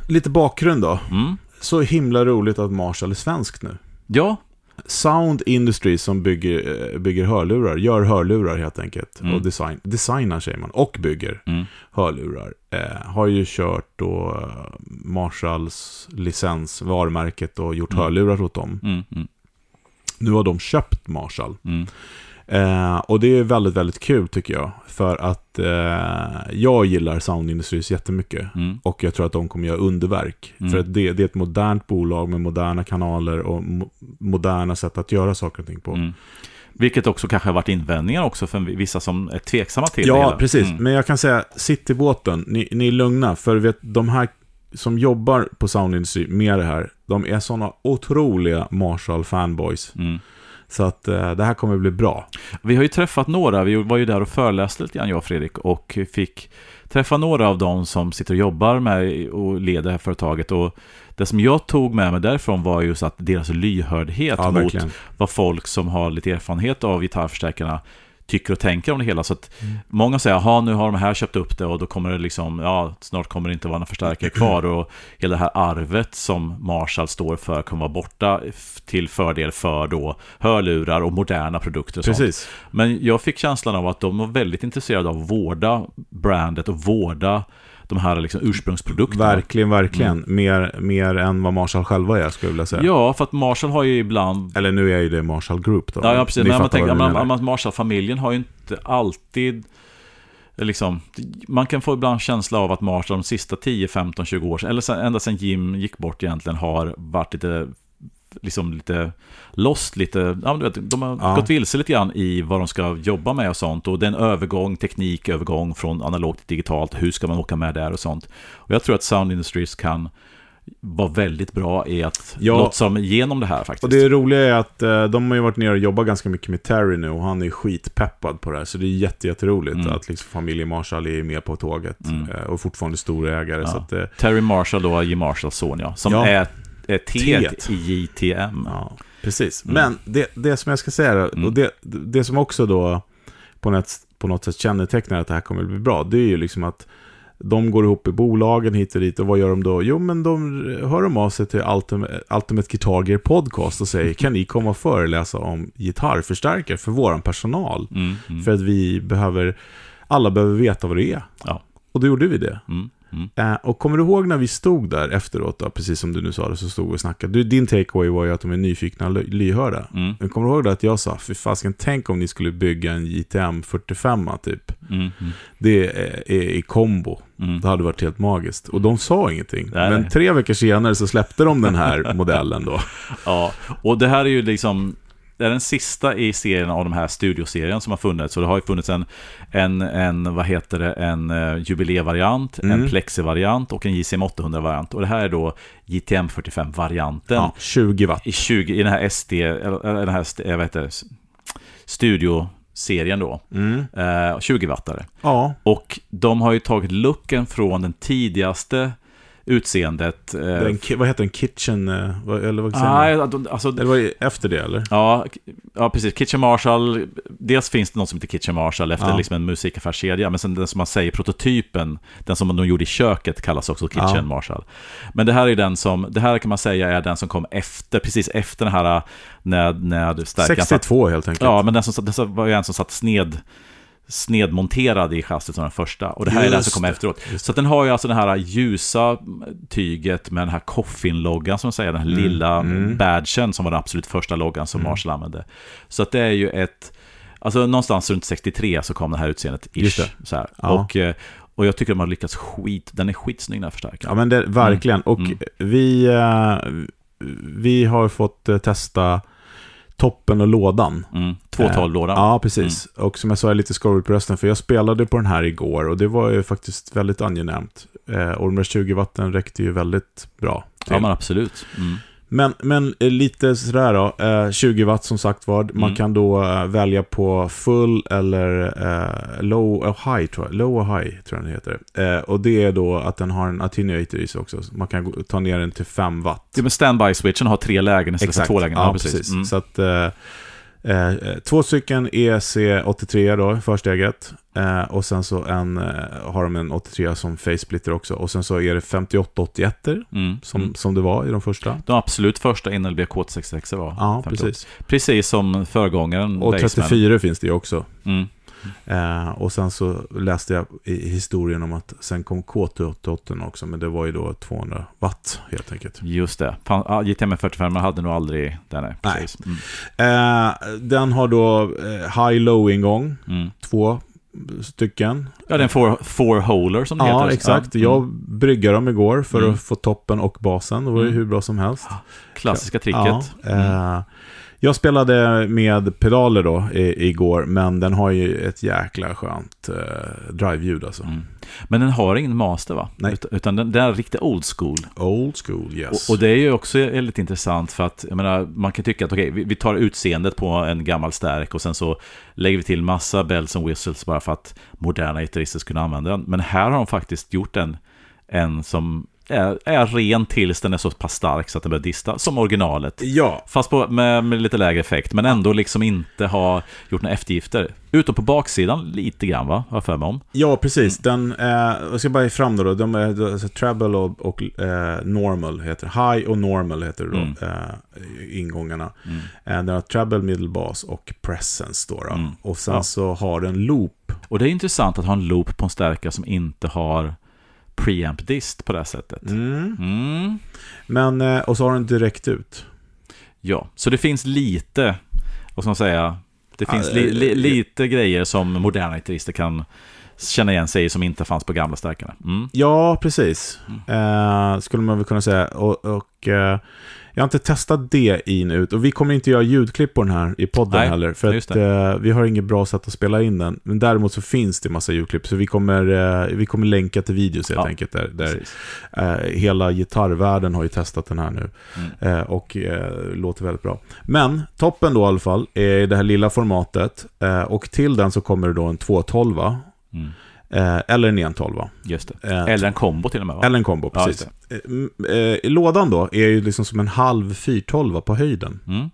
Lite bakgrund då. Mm. Så himla roligt att Marshall är svensk nu. Ja, Sound Industries som bygger, eh, bygger hörlurar, gör hörlurar helt enkelt. Mm. Och design, designar säger man, och bygger mm. hörlurar. Eh, har ju kört då eh, Marshalls licens, varumärket och gjort Mm. hörlurar åt dem. Mm. Mm. Nu har de köpt Marshall. Mm. Eh, och det är väldigt, väldigt kul tycker jag. För att eh, jag gillar Sound Industries jättemycket. Mm. Och jag tror att de kommer göra underverk. Mm. För att det, det är ett modernt bolag med moderna kanaler och mo moderna sätt att göra saker och ting på. Mm. Vilket också kanske har varit invändningar också för vissa som är tveksamma till det Ja, precis. Mm. Men jag kan säga, sitt i båten. Ni, ni är lugna. För vet, de här som jobbar på Sound Industry med det här, de är sådana otroliga Marshall-fanboys. Så att eh, det här kommer bli bra. Vi har ju träffat några, vi var ju där och föreläste lite grann jag och Fredrik och fick träffa några av dem som sitter och jobbar med och leder det här företaget och det som jag tog med mig därifrån var just att deras lyhördhet Ja, mot verkligen. vad folk som har lite erfarenhet av gitarrförstärkarna tycker och tänker om det hela. Så att Mm. många säger, jaha nu har de här köpt upp det och då kommer det liksom, ja snart kommer det inte vara några förstärkare kvar och hela det här arvet som Marshall står för kommer vara borta till fördel för då hörlurar och moderna produkter och sånt. Precis. Men jag fick känslan av att de var väldigt intresserade av att vårda brandet och vårda de här liksom ursprungsprodukterna. Verkligen, verkligen. Mer, mer än vad Marshall själva är, skulle jag vilja säga. Ja, för att Marshall har ju ibland Eller nu är ju det Marshall Group då. Ja, ja precis. Ni Men man tänker, menar. man, Marshall-familjen har ju inte alltid Liksom, man kan få ibland känsla av att Marshall de sista 10, 15, 20 år sedan, eller ända sedan Jim gick bort egentligen, har varit lite liksom lite lost, lite, ja, du vet, de har Ja. gått vilse lite grann i vad de ska jobba med och sånt. Och det är en övergång, teknikövergång från analogt till digitalt. Hur ska man åka med där och sånt. Och jag tror att Sound Industries kan vara väldigt bra i att Ja. lotsa dem igenom det här faktiskt. Och det roliga är att eh, de har ju varit nere och jobbat ganska mycket med Terry nu och han är skitpeppad på det här. Så det är jätte, jätteroligt Mm. att liksom familjen Marshall är med på tåget Mm. eh, och fortfarande storägare. Ja. Så att, eh, Terry Marshall då, Jim Marshalls son ja, som Ja. är T T-et. i JTM. ja, precis. Mm. Men det, det som jag ska säga, då, Mm. och det, det som också då på något, på något sätt kännetecknar att det här kommer att bli bra, det är ju liksom att de går ihop i bolagen hit och dit och vad gör de då? Jo, men de hör de av sig till Ultimate, Ultimate Guitar Gear Podcast och säger kan ni komma och föreläsa om gitarrförstärkare för våran personal? Mm, mm, För att vi behöver, alla behöver veta vad det är. Ja. Och då gjorde vi det. mm, mm. Eh, och kommer du ihåg när vi stod där efteråt, då, precis som du nu sa det, så stod vi och snackade. Du, din takeaway var ju att de är nyfikna och ly- lyhörda. Mm, Men kommer du ihåg det att jag sa, för fasken, tänk om ni skulle bygga en JTM 45 typ. mm, mm, Det är, är i kombo. mm. Det hade varit helt magiskt. Och de sa ingenting. Nej, Men tre veckor senare så släppte de den här modellen då. Ja, och det här är ju liksom det är den sista i serien av de här studioserien som har funnits. Så det har ju funnits en, en, en vad heter det, en uh, jubileevariant, Mm. en plexi-variant och en JCM 800-variant. Och det här är då JTM 45-varianten. Ja, 20 watt. i 20, i den här SD, eller den här, jag vet inte, studioserien då. Mm. Eh, 20-wattare. Ja, Och de har ju tagit looken från den tidigaste utseendet. eh, den, vad heter den? Kitchen, eh, eller vad säger man? Nej, de- alltså, Eller var det efter det eller? ja, ja, precis. Kitchen Marshall. Dels finns det något som heter Kitchen Marshall efter Ja. liksom en musikaffärskedja. Men sen den som man säger, prototypen, den som de gjorde i köket kallas också Kitchen Ja. Marshall. Men det här är den som, det här kan man säga är den som kom efter, precis efter den här, när, när stärkan satt 62 helt enkelt. Ja, men den som, det var ju en som satt sned snedmonterad i chassit som den första. Och det här är den Just som kommer efteråt. just Så den har ju alltså det här ljusa tyget med den här coffin-loggan som man säger, den här Mm, lilla mm. badgen som var den absolut första loggan som Mm. Marshall använde. Så att det är ju ett, alltså någonstans runt 63 så kom det här utseendet Just ish. Så här. Ja. Och, eh, och jag tycker de har lyckats skit, den är skitsnygg den här Ja, förstärkaren. men det, verkligen. Och Mm. vi, eh, vi har fått eh, testa toppen och lådan. Mm. 212-lådan. Ja, precis. Och som jag sa, jag är lite skadad på rösten, för jag spelade på den här igår och det var ju faktiskt väldigt angenämt. Eh, och de där 20 watten räckte ju väldigt bra. till. Ja, men absolut. Mm. Men, men eh, lite sådär då, eh, 20 watt som sagt var. Man Mm. kan då eh, välja på full eller eh, low och high, tror jag. Low och high, tror jag den heter. Eh, och det är då att den har en attenuator i sig också. Så man kan ta ner den till 5 watt. Ja, men standby-switchen har tre lägen istället för två lägen. Ja, precis. Mm. Så att eh, två stycken EC83 då, försteget. Eh, och sen så en, eh, har de en 83 som face-splitter också. Och sen så är det 5881 Mm. som, Mm. som det var i de första. De absolut första NLB K66 var Ja, 58. precis. Precis som föregångaren Och Baseman. 34 finns det ju också. Mm. Eh, och sen så läste jag i historien om att sen kom K288 också, men det var ju då 200 watt helt enkelt. Just det. JTM 45 hade nog aldrig den. Nej. Mm. Eh, den har då eh, high-low-ingång, Mm. två stycken. Ja, det är en four, four holer som det Ja, heter. exakt. Ja. Jag Mm. bryggade dem igår för Mm. att få toppen och basen. Det var ju Mm. hur bra som helst. Klassiska tricket. Ja, Mm. eh, jag spelade med pedaler då i, igår, men den har ju ett jäkla skönt eh, drive-ljud alltså. Mm. Men den har ingen master va? Nej. Ut- Utan den, den är riktigt old school. Old school, yes. Och, och det är ju också lite intressant för att jag menar, man kan tycka att okej, vi, vi tar utseendet på en gammal stärk och sen så lägger vi till massa bells and whistles bara för att moderna gitarrister ska kunna använda den. Men här har de faktiskt gjort en, en som är, är ren tills den är så pass stark så att den börjar dista, som originalet. Ja, Fast på, med, med lite lägre effekt, men ändå liksom inte ha gjort några eftergifter. Utom på baksidan lite grann va, har jag för mig om. ja, precis. Den, eh, jag ska bara ge fram då, då. de är alltså, treble och, och eh, normal heter High och normal heter det då, Mm. eh, ingångarna. Mm. Eh, den har treble, middle bass och presence då. då. Mm. Och sen Ja. så har den loop. Och det är intressant att ha en loop på en stärkare som inte har preamp dist på det här sättet. Mm. Mm. Men, eh, och så har den direkt ut. Ja, så det finns lite, vad ska man säga, det finns li, li, eh, lite grejer som moderna gitarrister kan känna igen sig i som inte fanns på gamla stärkarna. Mm. Ja, precis. Eh, skulle man väl kunna säga. Och, och eh, jag har inte testat det in ut. Och vi kommer inte göra ljudklipp på den här i podden Nej, heller. För att eh, vi har inget bra sätt att spela in den. Men däremot så finns det massa ljudklipp. Så vi kommer, eh, vi kommer länka till videos helt Ja, enkelt. Där, där eh, hela gitarrvärlden har ju testat den här nu. Mm. Eh, och eh, låter väldigt bra. Men toppen då i alla fall är det här lilla formatet. Eh, och till den så kommer det då en 212 Mm. Eh, eller en 112. Just det. Eh, Eller en kombo till och med va? eller en kombo, Ja, precis. Eh, mm, eh, lådan då är ju liksom som en halv 412 på höjden. Mm.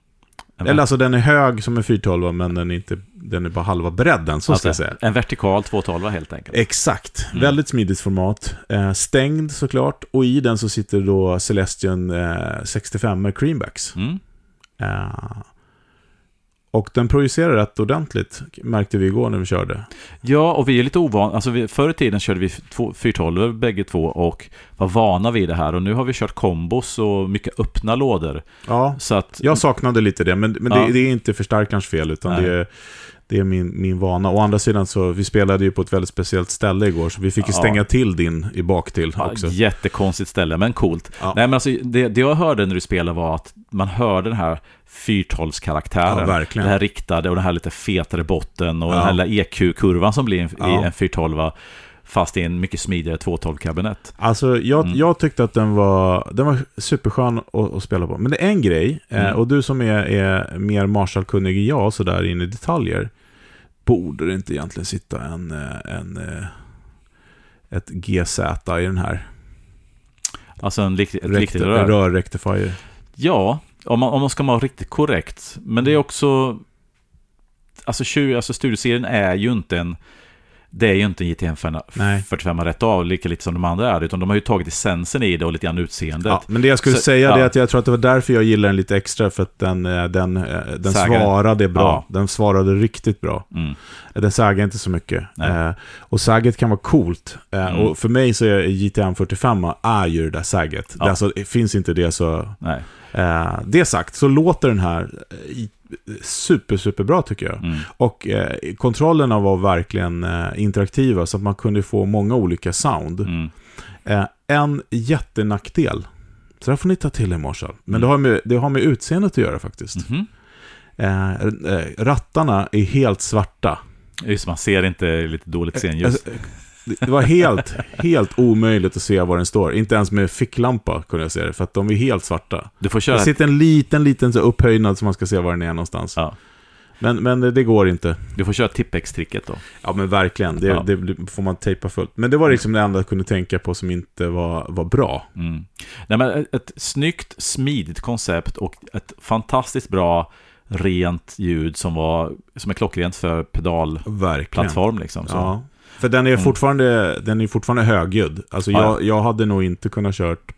Eller alltså den är hög som en 412 men den är, inte, den är bara halva bredden, så ska jag alltså, säga. En vertikal 212 helt enkelt. Exakt. Mm. Väldigt smidigt format. Eh, stängd såklart. Och i den så sitter då Celestion eh, 65 med creambacks. Mm. Eh, och den projicerar rätt ordentligt, märkte vi igår när vi körde. Ja, och vi är lite ovana. Alltså, vi, förr i tiden körde vi två- 412 bägge två och var vana vid det här. Och nu har vi kört kombos och mycket öppna lådor. Ja, Så att... jag saknade lite det, men, men Ja. det, det är inte förstärkarens fel, utan Nej. det är, det är min, min vana. Å andra sidan så, vi spelade ju på ett väldigt speciellt ställe igår, så vi fick ju Ja. stänga till din i bak till Ja, också. jättekonstigt ställe, men coolt. Ja. Nej, men alltså, det, det jag hörde när du spelade var att man hörde den här fyrtolvskaraktären. Ja, verkligen. Det här riktade och den här lite fetare botten och Ja. den här lilla EQ-kurvan som blir i Ja. en 412 fast i en mycket smidigare 212-kabinett. Alltså, jag, Mm. jag tyckte att den var, den var superskön att, att spela på. Men det är en grej, eh, Mm. och du som är, är mer Marshall-kunnig än jag, så där in i detaljer, borde det inte egentligen sitta en, eh, en, eh, ett GZ i den här? Alltså en riktigt, ett riktigt rör. rörrektifier. Ja, om man, om man ska vara riktigt korrekt. Men det är också... Alltså, 20, alltså studioserien är ju inte en... det är ju inte en JTM Nej. 45 rätt av, lika lite som de andra är, utan de har ju tagit essensen i det och lite grann utseendet. Ja, men det jag skulle Så- säga ja. är att jag tror att det var därför jag gillar den lite extra, för att den, eh, den, eh, den svarade bra. Ja. Den svarade riktigt bra. Mm. Den säger inte så mycket. Eh, och säget kan vara coolt. Eh, Mm. Och för mig så är JTM 45 är ju det där säget. Ja. Det, alltså, finns inte det så... Nej. Eh, det sagt så låter den här eh, super, super bra tycker jag. Mm. Och eh, kontrollerna var verkligen eh, interaktiva så att man kunde få många olika sound. Mm. Eh, en jättenackdel, så där får ni ta till er Marshall, men Mm. det, har med, det har med utseendet att göra faktiskt. Mhm. Eh, eh, rattarna är helt svarta. Just man ser inte lite dåligt scenljus. Alltså, det- var helt, helt omöjligt att se var den står. Inte ens med ficklampa kunde jag se det, för att de är helt svarta. Du får köra... Det sitter en liten, liten så upphöjnad så man ska se var den är någonstans. Ja. Men, men det, går inte. Du får köra Tippex-tricket då. Ja men verkligen, det, Ja. det får man tejpa fullt. Men det var liksom det enda jag kunde tänka på som inte var, var bra. Mm. Nej, men ett, ett snyggt, smidigt koncept och ett fantastiskt bra, rent ljud som, var, som är klockrent för pedalplattform. Liksom, så. Ja. För den är Mm. fortfarande, den är fortfarande högljudd. Alltså Ja, jag, jag hade nog inte kunnat kört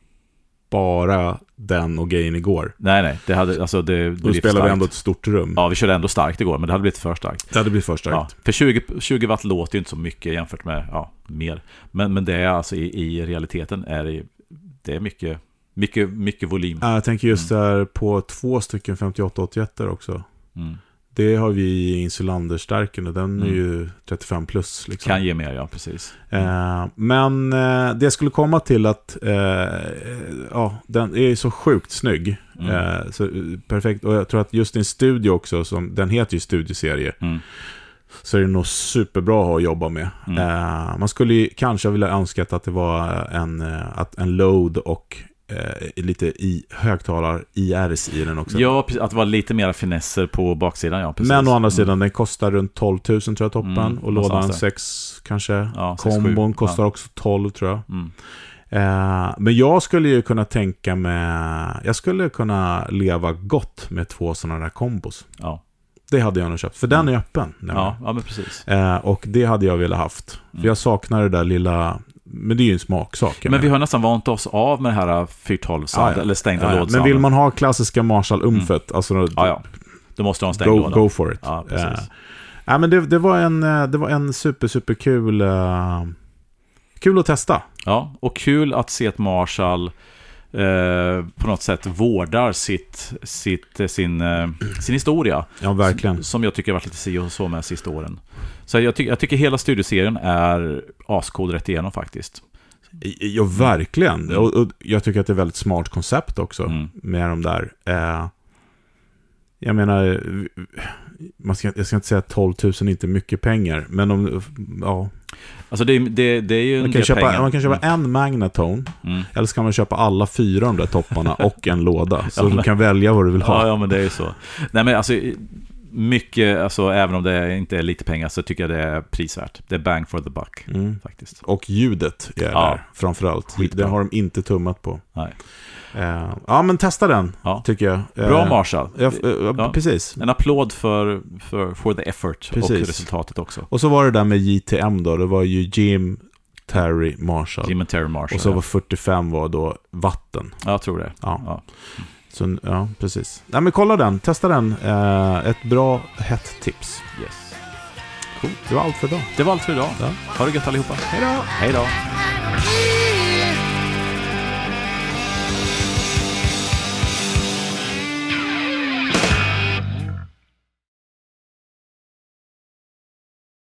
bara den och gain igår. Nej, nej. Det hade, alltså, det, det Då spelar vi ändå ett stort rum. Ja, vi körde ändå starkt igår, men det hade blivit för starkt. Det hade blivit för Ja, starkt. för 20, 20 watt låter ju inte så mycket jämfört med ja, mer. Men, men det är alltså i, i realiteten är det, det är mycket, mycket, mycket volym. Ja. Jag tänker just där på två stycken 5881 också. Mm. Det har vi i Insulander-stärken och den är Mm. ju 35 plus. Liksom. Kan ge mer, ja precis. Eh, men eh, det skulle komma till att eh, ja, den är så sjukt snygg. Mm. Eh, så, eh, perfekt. Och jag tror att just din studio också, som, den heter ju studieserie, Mm. så är det nog superbra att ha att jobba med. Mm. Eh, man skulle ju kanske vilja önskat att det var en, eh, att en load och eh, lite i högtalar IRs i den också. Ja, att det var lite mera finesser på baksidan, ja precis. Men å andra Mm. sidan, den kostar runt 12 000 tror jag toppen. Mm, och lådan där. 6 kanske. Ja. Kombon kostar Ja. också 12 tror jag. Mm. Eh, men jag skulle ju kunna tänka mig, jag skulle kunna leva gott med två sådana där kombos. Ja. Det hade jag nog köpt, för den är öppen. nämligen. Ja, ja, men precis. Eh, och det hade jag velat haft. Mm. För jag saknar det där lilla, men det är ju en smaksak. Men vi har nästan vant oss av med det här 412 sound, Ja, ja. eller stängda Ja, ja. Men vill man ha klassiska Marshall-umfet, alltså Ja, ja. Då måste du ha en stängd go, låda. go for it. Ja, precis. Eh, ja, men det, det, var en, eh, det var en super, super kul, eh, kul att testa. Ja, och kul att se att Marshall eh, på något sätt vårdar sitt, sitt, eh, sin, eh, sin historia. Ja, verkligen. Som, som jag tycker har varit lite si och så med sista åren. Så jag, ty jag tycker hela studioserien är ascool rätt igenom faktiskt. Ja, verkligen. Mm. Och, och jag tycker att det är ett väldigt smart koncept också Mm. med de där. Eh, jag menar, man ska, jag ska inte säga att 12 000 är inte mycket pengar, men om, ja, Alltså det, det, det är ju man, kan köpa, pengar. man kan köpa en Magnatone, Mm. eller så kan man köpa alla fyra de där topparna och en låda. Så Ja, du men- kan välja vad du vill ha. Ja, ja, men det är ju så. Nej, men alltså, mycket, alltså även om det inte är lite pengar så tycker jag det är prisvärt. Det är bang for the buck, Mm. faktiskt. Och ljudet är Ja. där, framförallt. Skitbra. Det har de inte tummat på. Nej. Eh, ja, men testa den, Ja. tycker jag. Bra Eh, Marshall. Ja, f- ja, Ja. precis. En applåd för, för, for the effort och Precis. resultatet också. Och så var det där med JTM då, det var ju Jim, Terry, Marshall. Jim and Terry Marshall. och så var 45 var då vatten. Ja, jag tror det. Ja, Ja. så, ja precis. Nej men kolla den, testa den. Eh, ett bra hett tips. Yes. Cool. Det var allt för idag. Det var allt för idag. Ja. Ha det gött allihopa. Hej då! Hej då.